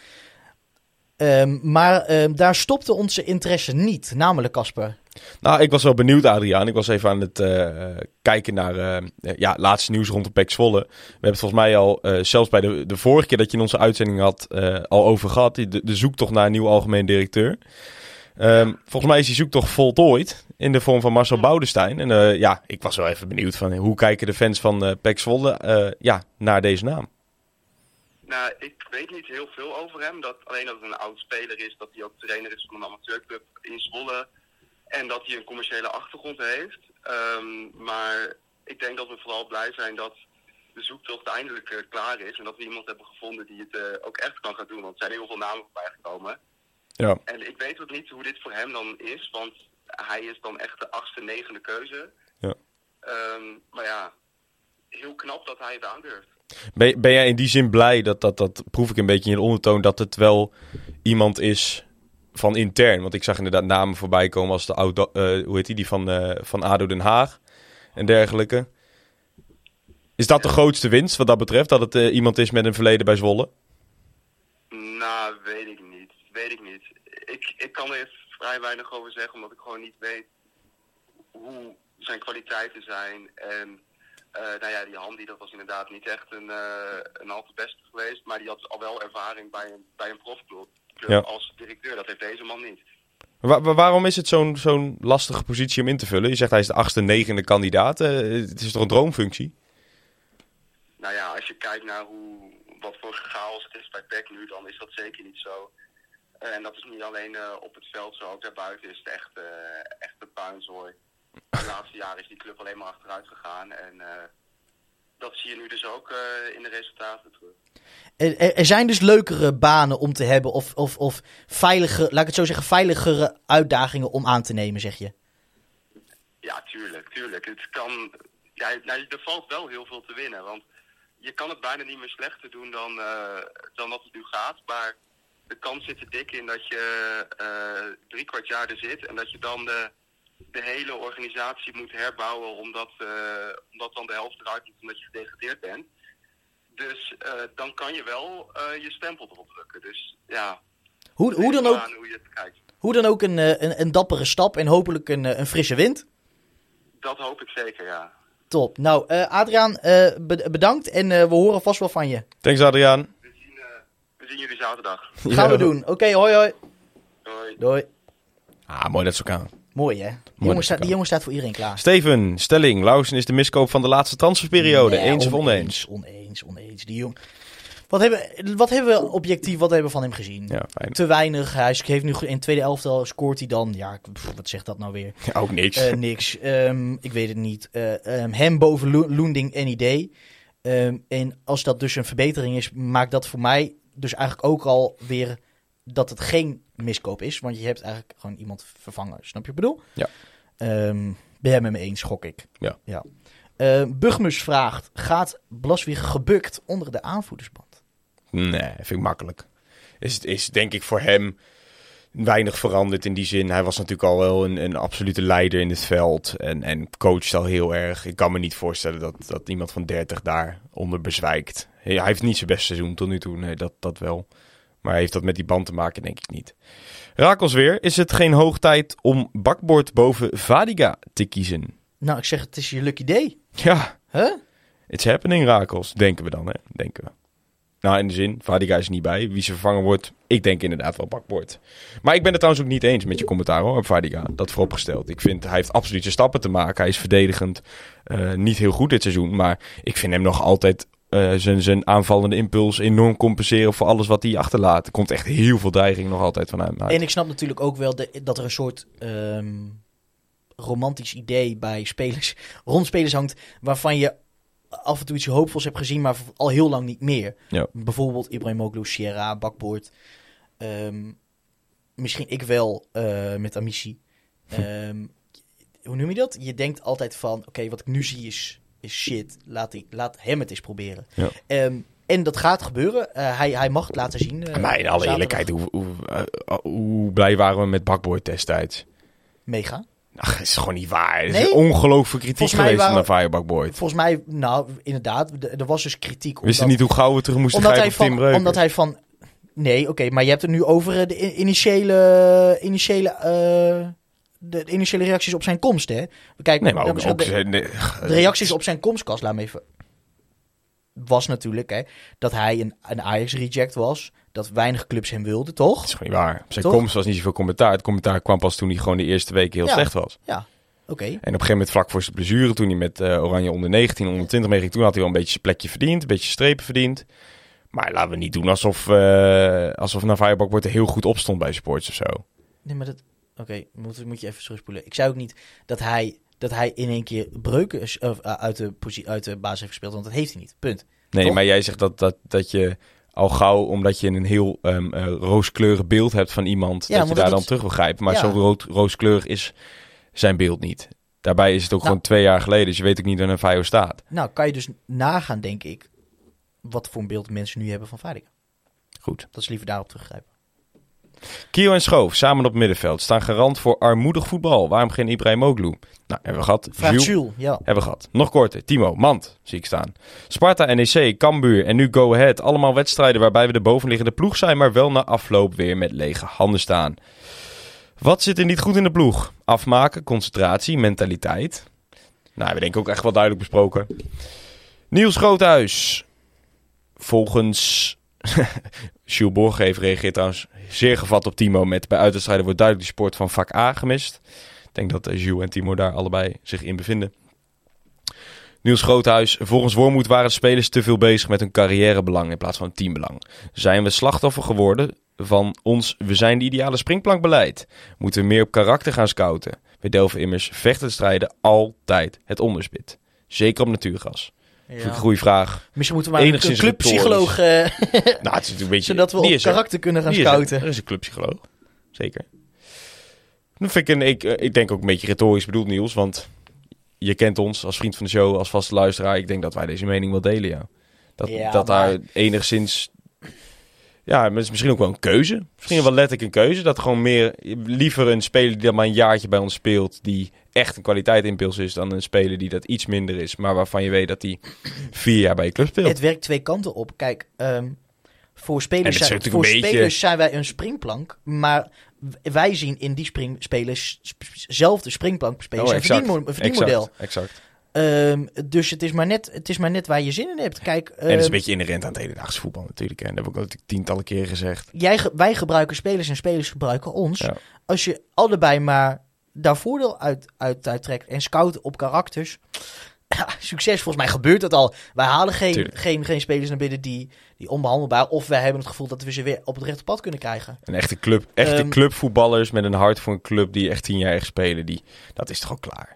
Speaker 4: Ehm, maar ehm, daar stopte onze interesse niet, namelijk Casper.
Speaker 5: Nou, ik was wel benieuwd, Adriaan. Ik was even aan het eh, kijken naar eh, ja, laatste nieuws rond de PEC Zwolle. We hebben het volgens mij al, eh, zelfs bij de, de vorige keer dat je in onze uitzending had, eh, al over gehad. Die- De, de zoektocht naar een nieuwe algemeen directeur. Ehm, volgens mij is die zoektocht voltooid in de vorm van Marcel Boudestein. En eh, ja, ik was wel even benieuwd van hoe kijken de fans van eh PEC Zwolle eh, ja, naar deze naam.
Speaker 7: Nou, ik weet niet heel veel over hem. Dat, alleen dat het een oud speler is, dat hij ook trainer is van een amateurclub in Zwolle. En dat hij een commerciële achtergrond heeft. Ehm, maar ik denk dat we vooral blij zijn dat de zoektocht eindelijk eh, klaar is. En dat we iemand hebben gevonden die het eh, ook echt kan gaan doen. Want er zijn heel veel namen voorbij gekomen.
Speaker 5: Ja.
Speaker 7: En ik weet ook niet hoe dit voor hem dan is. Want hij is dan echt de achtste, negende keuze.
Speaker 5: Ja.
Speaker 7: Ehm, maar ja, heel knap dat hij het aandurft.
Speaker 5: Ben, ben jij in die zin blij dat, dat, dat proef ik een beetje in de ondertoon, dat het wel iemand is van intern? Want ik zag inderdaad namen voorbij komen als de oude, eh, hoe heet die, die van, eh, van ADO Den Haag en dergelijke. Is dat de grootste winst wat dat betreft, dat het eh, iemand is met een verleden bij Zwolle?
Speaker 7: Nou, weet ik niet. Weet ik niet. Ik, ik kan er vrij weinig over zeggen, omdat ik gewoon niet weet hoe zijn kwaliteiten zijn. En nou ja, die Handy, dat was inderdaad niet echt een, een al te beste geweest. Maar die had al wel ervaring bij een, bij een profclub club
Speaker 5: Ja.
Speaker 7: als directeur. Dat heeft deze man niet.
Speaker 5: Wa- wa- waarom is het zo'n zo'n lastige positie om in te vullen? Je zegt hij is de achtste, negende kandidaat. Eh, het is toch een droomfunctie?
Speaker 7: Nou ja, als je kijkt naar hoe, wat voor chaos het is bij PEC nu, dan is dat zeker niet zo. Eh, en dat is niet alleen eh, op het veld zo, ook daarbuiten is het echt, echt een puinzooi. De laatste jaren is die club alleen maar achteruit gegaan. En dat zie je nu dus ook eh, in de resultaten terug.
Speaker 4: Er, er- zijn dus leukere banen om te hebben of, of, of veilige, laat ik het zo zeggen, veiligere uitdagingen om aan te nemen, zeg je.
Speaker 7: Ja, tuurlijk, tuurlijk. Het kan, ja, nou, er valt wel heel veel te winnen. Want je kan het bijna niet meer slechter doen dan, eh, dan dat het nu gaat. Maar de kans zit er dik in dat je eh drie kwart jaar er zit. En dat je dan de, de hele organisatie moet herbouwen. Omdat, eh, omdat dan de helft eruit moet omdat je gedegradeerd bent. Dus eh, dan kan je wel eh, je stempel erop drukken. Dus ja,
Speaker 4: Hoe, hoe, dan, ook,
Speaker 7: hoe je het kijkt.
Speaker 4: hoe dan ook een, een, een dappere stap en hopelijk een, een frisse wind.
Speaker 7: Dat hoop ik zeker, ja.
Speaker 4: Top. Nou, eh, Adriaan, eh, be- bedankt en eh, we horen vast wel van je.
Speaker 5: Thanks Adriaan.
Speaker 7: We zien, eh, we zien jullie zaterdag.
Speaker 4: Gaan we doen. Oké, hoi hoi.
Speaker 7: Hoi.
Speaker 4: Doei.
Speaker 5: Ah, mooi dat ze elkaar.
Speaker 4: Mooi hè? Die jongen, staat, die jongen staat voor iedereen klaar.
Speaker 5: Steven, stelling. Lausen is de miskoop van de laatste transferperiode.
Speaker 4: Nee,
Speaker 5: eens of oneens?
Speaker 4: Oneens, oneens. Die jong... Wat hebben, wat hebben we objectief, wat hebben we van hem gezien?
Speaker 5: Ja.
Speaker 4: Te weinig. Hij heeft nu in tweede elftal scoort hij dan. Ja, pff, wat zegt dat nou weer?
Speaker 5: Ja, [LAUGHS] ook niks.
Speaker 4: Eh, niks. Ehm, ik weet het niet. Eh, ehm, hem boven Lo- Loending en idee. Ehm, en als dat dus een verbetering is, maakt dat voor mij dus eigenlijk ook al weer dat het geen miskoop is. Want je hebt eigenlijk gewoon iemand vervangen. Snap je wat ik bedoel?
Speaker 5: Ja.
Speaker 4: Ehm, ben jij met me eens, gok ik.
Speaker 5: Ja.
Speaker 4: ja. Ehm, Bugmus vraagt, gaat Blaswieg gebukt onder de aanvoerdersband?
Speaker 5: Nee, vind ik makkelijk. Is, is denk ik voor hem weinig veranderd in die zin. Hij was natuurlijk al wel een, een absolute leider in het veld. En, en coacht al heel erg. Ik kan me niet voorstellen dat, dat iemand van 30 daar onder bezwijkt. Hij hij heeft niet zijn beste seizoen tot nu toe. Nee, dat, dat wel. Maar heeft dat met die band te maken? Denk ik niet. Rakels weer. Is het geen hoog tijd om bakbord boven Vadiga te kiezen?
Speaker 4: Nou, ik zeg, het is je lucky day.
Speaker 5: Ja,
Speaker 4: Huh?
Speaker 5: it's happening, Rakels. Denken we dan, hè? Denken we. Nou, in de zin, Vadiga is er niet bij. Wie ze vervangen wordt, ik denk inderdaad wel bakbord. Maar ik ben het trouwens ook niet eens met je commentaar hoor, op Vadiga. Dat vooropgesteld. Ik vind, hij heeft absoluut zijn stappen te maken. Hij is verdedigend eh, niet heel goed dit seizoen. Maar ik vind hem nog altijd eh, zijn, zijn aanvallende impuls enorm compenseren voor alles wat hij achterlaat. Er komt echt heel veel dreiging nog altijd van hem uit.
Speaker 4: En ik snap natuurlijk ook wel de- dat er een soort ehm, romantisch idee bij spelers, [LAUGHS] rond spelers hangt, waarvan je af en toe iets hoopvols hebt gezien, maar al heel lang niet meer.
Speaker 5: Ja.
Speaker 4: Bijvoorbeeld Ibrahimoglu, Sierra, Bakboord. Ehm, misschien ik wel eh, met Amici. [LAUGHS] Ehm, hoe noem je dat? Je denkt altijd van, oké, wat ik nu zie is, is shit. Laat, die, laat hem het eens proberen.
Speaker 5: Ja.
Speaker 4: Ehm, en dat gaat gebeuren. Eh, hij, hij mag het laten zien. eh,
Speaker 5: maar in alle
Speaker 4: zaterdag.
Speaker 5: eerlijkheid, hoe, hoe, eh, hoe blij waren we met bakbord destijds?
Speaker 4: Mega.
Speaker 5: Ach, het is gewoon niet waar. Is
Speaker 4: Nee?
Speaker 5: ongelooflijk veel kritiek geweest
Speaker 4: waren-
Speaker 5: naar Firebakboard.
Speaker 4: Volgens mij, nou, inderdaad, er was dus kritiek.
Speaker 5: Wist je niet hoe gauw we terug moesten
Speaker 4: omdat hij,
Speaker 5: Tim
Speaker 4: van,
Speaker 5: Breukers?
Speaker 4: omdat hij van... Nee, oké, maar je hebt het nu over de initiële, initiële, de, de initiële reacties op zijn komst, hè? Kijk,
Speaker 5: Nee, maar
Speaker 4: dan
Speaker 5: ook,
Speaker 4: misschien
Speaker 5: ook
Speaker 4: de,
Speaker 5: nee,
Speaker 4: de reacties op zijn komstkast, laat me even... Was natuurlijk, hè, dat hij een, een Ajax-reject was. Dat weinig clubs hem wilden, toch?
Speaker 5: Dat is gewoon niet waar. Op zijn
Speaker 4: Toch?
Speaker 5: komst was niet zoveel commentaar. Het commentaar kwam pas toen hij gewoon de eerste weken heel
Speaker 4: Ja.
Speaker 5: slecht was.
Speaker 4: Oké.
Speaker 5: En op een gegeven moment vlak voor zijn blessure, toen hij met eh, Oranje onder 19, onder 20 meeging, toen had hij wel een beetje zijn plekje verdiend, een beetje strepen verdiend. Maar laten we niet doen alsof, eh alsof Navajo wordt er heel goed opstond bij sports of zo.
Speaker 4: Nee, maar dat... Oké, moet, moet je even terugspoelen. Ik zei ook niet dat hij, dat hij in één keer breuken uh, uit, de posi- uit de basis heeft gespeeld, want dat heeft hij niet. Punt.
Speaker 5: Nee,
Speaker 4: Toch?
Speaker 5: maar jij zegt dat, dat, dat je al gauw, omdat je een heel eh, rooskleurig beeld hebt van iemand,
Speaker 4: Ja,
Speaker 5: dat je daar
Speaker 4: dat
Speaker 5: dan
Speaker 4: is-
Speaker 5: terug wil grijpen. Maar
Speaker 4: Ja.
Speaker 5: zo rood, rooskleurig is zijn beeld niet. Daarbij is het ook
Speaker 4: Nou.
Speaker 5: gewoon twee jaar geleden, dus je weet ook niet waar een staat.
Speaker 4: Nou, kan je dus nagaan, denk ik, wat voor een beeld mensen nu hebben van Vadica.
Speaker 5: Goed.
Speaker 4: Dat is liever daarop teruggrijpen.
Speaker 5: Kio en Schoof samen op het middenveld staan garant voor armoedig voetbal. Waarom geen Ibrahimoglu? Nou, hebben we gehad. Jules,
Speaker 4: ja.
Speaker 5: hebben we gehad. Nog korter. Timo, Mand, zie ik staan. Sparta, NEC, Cambuur en nu Go Ahead. Allemaal wedstrijden waarbij we de bovenliggende ploeg zijn, maar wel na afloop weer met lege handen staan. Wat zit er niet goed in de ploeg? Afmaken, concentratie, mentaliteit. Nou, we denken ook echt wel duidelijk besproken. Niels Groothuis. Volgens Jules Borgever reageert trouwens zeer gevat op Timo met bij uitwedstrijden wordt duidelijk de sport van vak A gemist. Ik denk dat eh, Jules en Timo daar allebei zich in bevinden. Niels Groothuis. Volgens Wormoed waren de spelers te veel bezig met hun carrièrebelang in plaats van teambelang. Zijn we slachtoffer geworden van ons we zijn de ideale springplankbeleid? Moeten we meer op karakter gaan scouten? We delven immers vechten strijden altijd het onderspit. Zeker op natuurgas. Ik een goede vraag.
Speaker 4: Misschien moeten we maar een
Speaker 5: Enigszins
Speaker 4: clubpsycholoog, eh, [LAUGHS]
Speaker 5: Nou, het is natuurlijk een beetje...
Speaker 4: zodat we op
Speaker 5: er.
Speaker 4: karakter kunnen gaan
Speaker 5: Die is er.
Speaker 4: scouten.
Speaker 5: Er is een clubpsycholoog. Zeker. Dan vind ik, een, ik, eh, ik denk ook een beetje retorisch bedoeld, Niels. Want je kent ons als vriend van de show, als vaste luisteraar. Ik denk dat wij deze mening wel delen, ja. Dat,
Speaker 4: Ja,
Speaker 5: dat
Speaker 4: maar-
Speaker 5: daar enigszins... Ja, maar het is misschien ook wel een keuze. Misschien wel letterlijk een keuze. Dat gewoon meer... Liever een speler die dan maar een jaartje bij ons speelt... die echt een kwaliteitimpuls is... dan een speler die dat iets minder is... maar waarvan je weet dat hij vier jaar bij je club speelt.
Speaker 4: Het werkt twee kanten op. Kijk, ehm, voor, spelers zijn, voor
Speaker 5: beetje-
Speaker 4: spelers zijn wij een springplank. Maar wij zien in die spring, spelers sp- zelf de springplank spelers
Speaker 5: Oh, exact.
Speaker 4: een verdienmodel.
Speaker 5: Exact, exact.
Speaker 4: Ehm, dus het is, maar net, het is maar net waar je zin in hebt. Kijk,
Speaker 5: En het is een
Speaker 4: ehm,
Speaker 5: beetje inherent aan het hedendaagse voetbal natuurlijk. hè. En dat heb ik ook tientallen keren gezegd.
Speaker 4: jij, wij gebruiken spelers en spelers gebruiken ons.
Speaker 5: Ja.
Speaker 4: Als je allebei maar daar voordeel uit, uit, uit trekt en scout op karakters. Ja, [CLEARS THROAT] succes, volgens mij gebeurt dat al. Wij halen geen,
Speaker 5: Tuurlijk.
Speaker 4: geen, geen spelers naar binnen die, die onbehandelbaar. Of wij hebben het gevoel dat we ze weer op het rechte pad kunnen krijgen.
Speaker 5: Een echte club, echte
Speaker 4: Ehm,
Speaker 5: clubvoetballers met een hart voor een club die echt tien jaar spelen. Die, dat is toch ook klaar.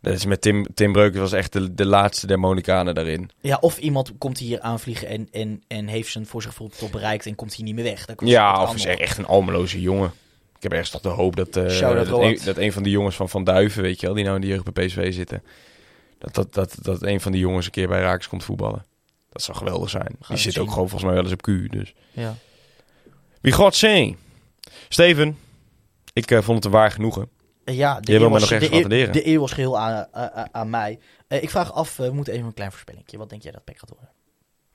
Speaker 5: Dat is met Tim, Tim Breukers was echt de, de laatste der Monikanen daarin.
Speaker 4: Ja, of iemand komt hier aanvliegen en, en, en heeft zijn voor zich top bereikt en komt hier niet meer weg.
Speaker 5: Ja, of is echt een almeloze jongen. Ik heb ergens toch de hoop dat, eh, dat, een,
Speaker 4: Roald.
Speaker 5: dat een van die jongens van Van Duiven, weet je wel, die nou in de jeugd bij PSV zitten. Dat, dat, dat, dat een van die jongens een keer bij Raaks komt voetballen. Dat zou geweldig zijn. Die zit
Speaker 4: zien.
Speaker 5: ook gewoon volgens mij wel eens op Q. Dus.
Speaker 4: Ja.
Speaker 5: Wie God zee. Steven, Ik eh, vond het een waar genoegen.
Speaker 4: Ja, de
Speaker 5: mij
Speaker 4: was- de. De eer was geheel aan, eh, eh, aan mij. Eh, ik vraag af, we moeten even een klein voorspellingje. Wat denk jij dat Peck gaat worden?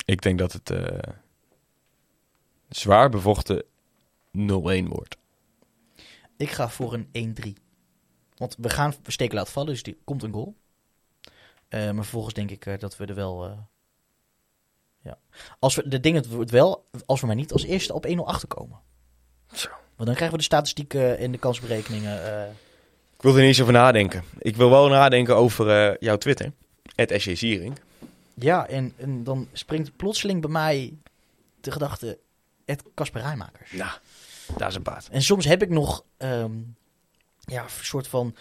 Speaker 5: Ik denk dat het eh, zwaar bevochten 0-1 wordt.
Speaker 4: Ik ga voor een 1-3. Want we gaan we steken laten vallen, dus er komt een goal. Eh, maar vervolgens denk ik dat we er wel... ja. Als we, de ding het wordt wel, als we maar niet als eerste op 1-0 achterkomen.
Speaker 5: Zo.
Speaker 4: Want dan krijgen we de statistieken en de kansberekeningen.
Speaker 5: Ik wil er niet eens over nadenken. Ik wil wel nadenken over eh, jouw Twitter. Het Siering.
Speaker 4: ja, en, en dan springt plotseling bij mij de gedachte... Het Casper Rijmakers.
Speaker 5: Nou, daar is een baat.
Speaker 4: En soms heb ik nog ehm, ja, een soort van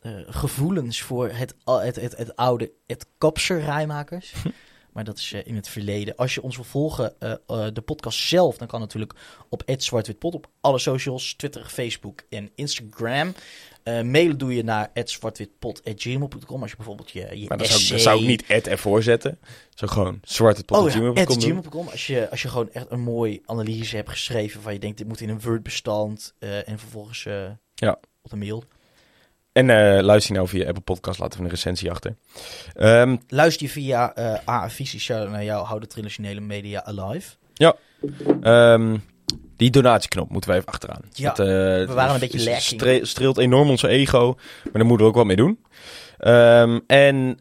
Speaker 4: eh, gevoelens voor het, het, het, het oude, het kapser rijmakers. [LAUGHS] maar dat is eh, in het verleden. Als je ons wil volgen, eh, eh, de podcast zelf, dan kan natuurlijk op @zwartwitpot op alle socials, Twitter, Facebook en Instagram. Eh, mailen doe je naar zwartwitpot.gmail.com als je bijvoorbeeld je, je
Speaker 5: Maar zou, dan
Speaker 4: essay-
Speaker 5: zou ik niet Ed ervoor zetten. Zo gewoon zwart het pot
Speaker 4: Oh ja. Als je, als je gewoon echt een mooi analyse hebt geschreven van je denkt dit moet in een Word-bestand en vervolgens
Speaker 5: Ja.
Speaker 4: op de mail.
Speaker 5: En eh, luister je nou via Apple Podcast, laten we een recensie achter. Ehm,
Speaker 4: Luister je via eh A Visie shout naar jou, hou de traditionele media alive.
Speaker 5: ehm, die donatieknop moeten we even achteraan.
Speaker 4: Ja,
Speaker 5: Dat, eh,
Speaker 4: we waren een beetje
Speaker 5: stre- streelt enorm onze ego, maar daar moeten we ook wat mee doen. Ehm, en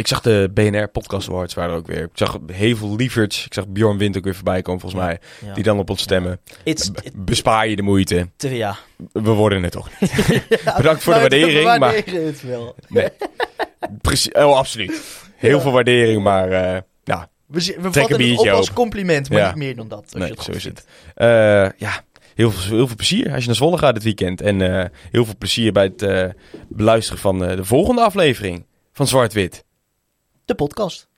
Speaker 5: ik zag de BNR Podcast Awards waren er ook weer. Ik zag heel veel lieverds. Ik zag Bjorn Wind ook weer voorbij komen volgens
Speaker 4: Ja.
Speaker 5: mij.
Speaker 4: Ja.
Speaker 5: Die dan op ons stemmen.
Speaker 4: It's,
Speaker 5: bespaar je de moeite.
Speaker 4: te, ja.
Speaker 5: We worden het toch niet. [LAUGHS] [LAUGHS] Bedankt voor de
Speaker 4: Maar we
Speaker 5: waardering. Maar
Speaker 4: het wel.
Speaker 5: nee. Precies, oh, absoluut. Heel
Speaker 4: Ja.
Speaker 5: veel waardering, maar eh nou,
Speaker 4: We, we vatten het op als compliment, maar
Speaker 5: Ja.
Speaker 4: niet meer dan dat. Als
Speaker 5: nee,
Speaker 4: je het
Speaker 5: zo is het. Eh, ja, heel veel, heel veel plezier als je naar Zwolle gaat dit weekend. En eh, heel veel plezier bij het beluisteren van de volgende aflevering van Zwart-Wit.
Speaker 4: De podcast.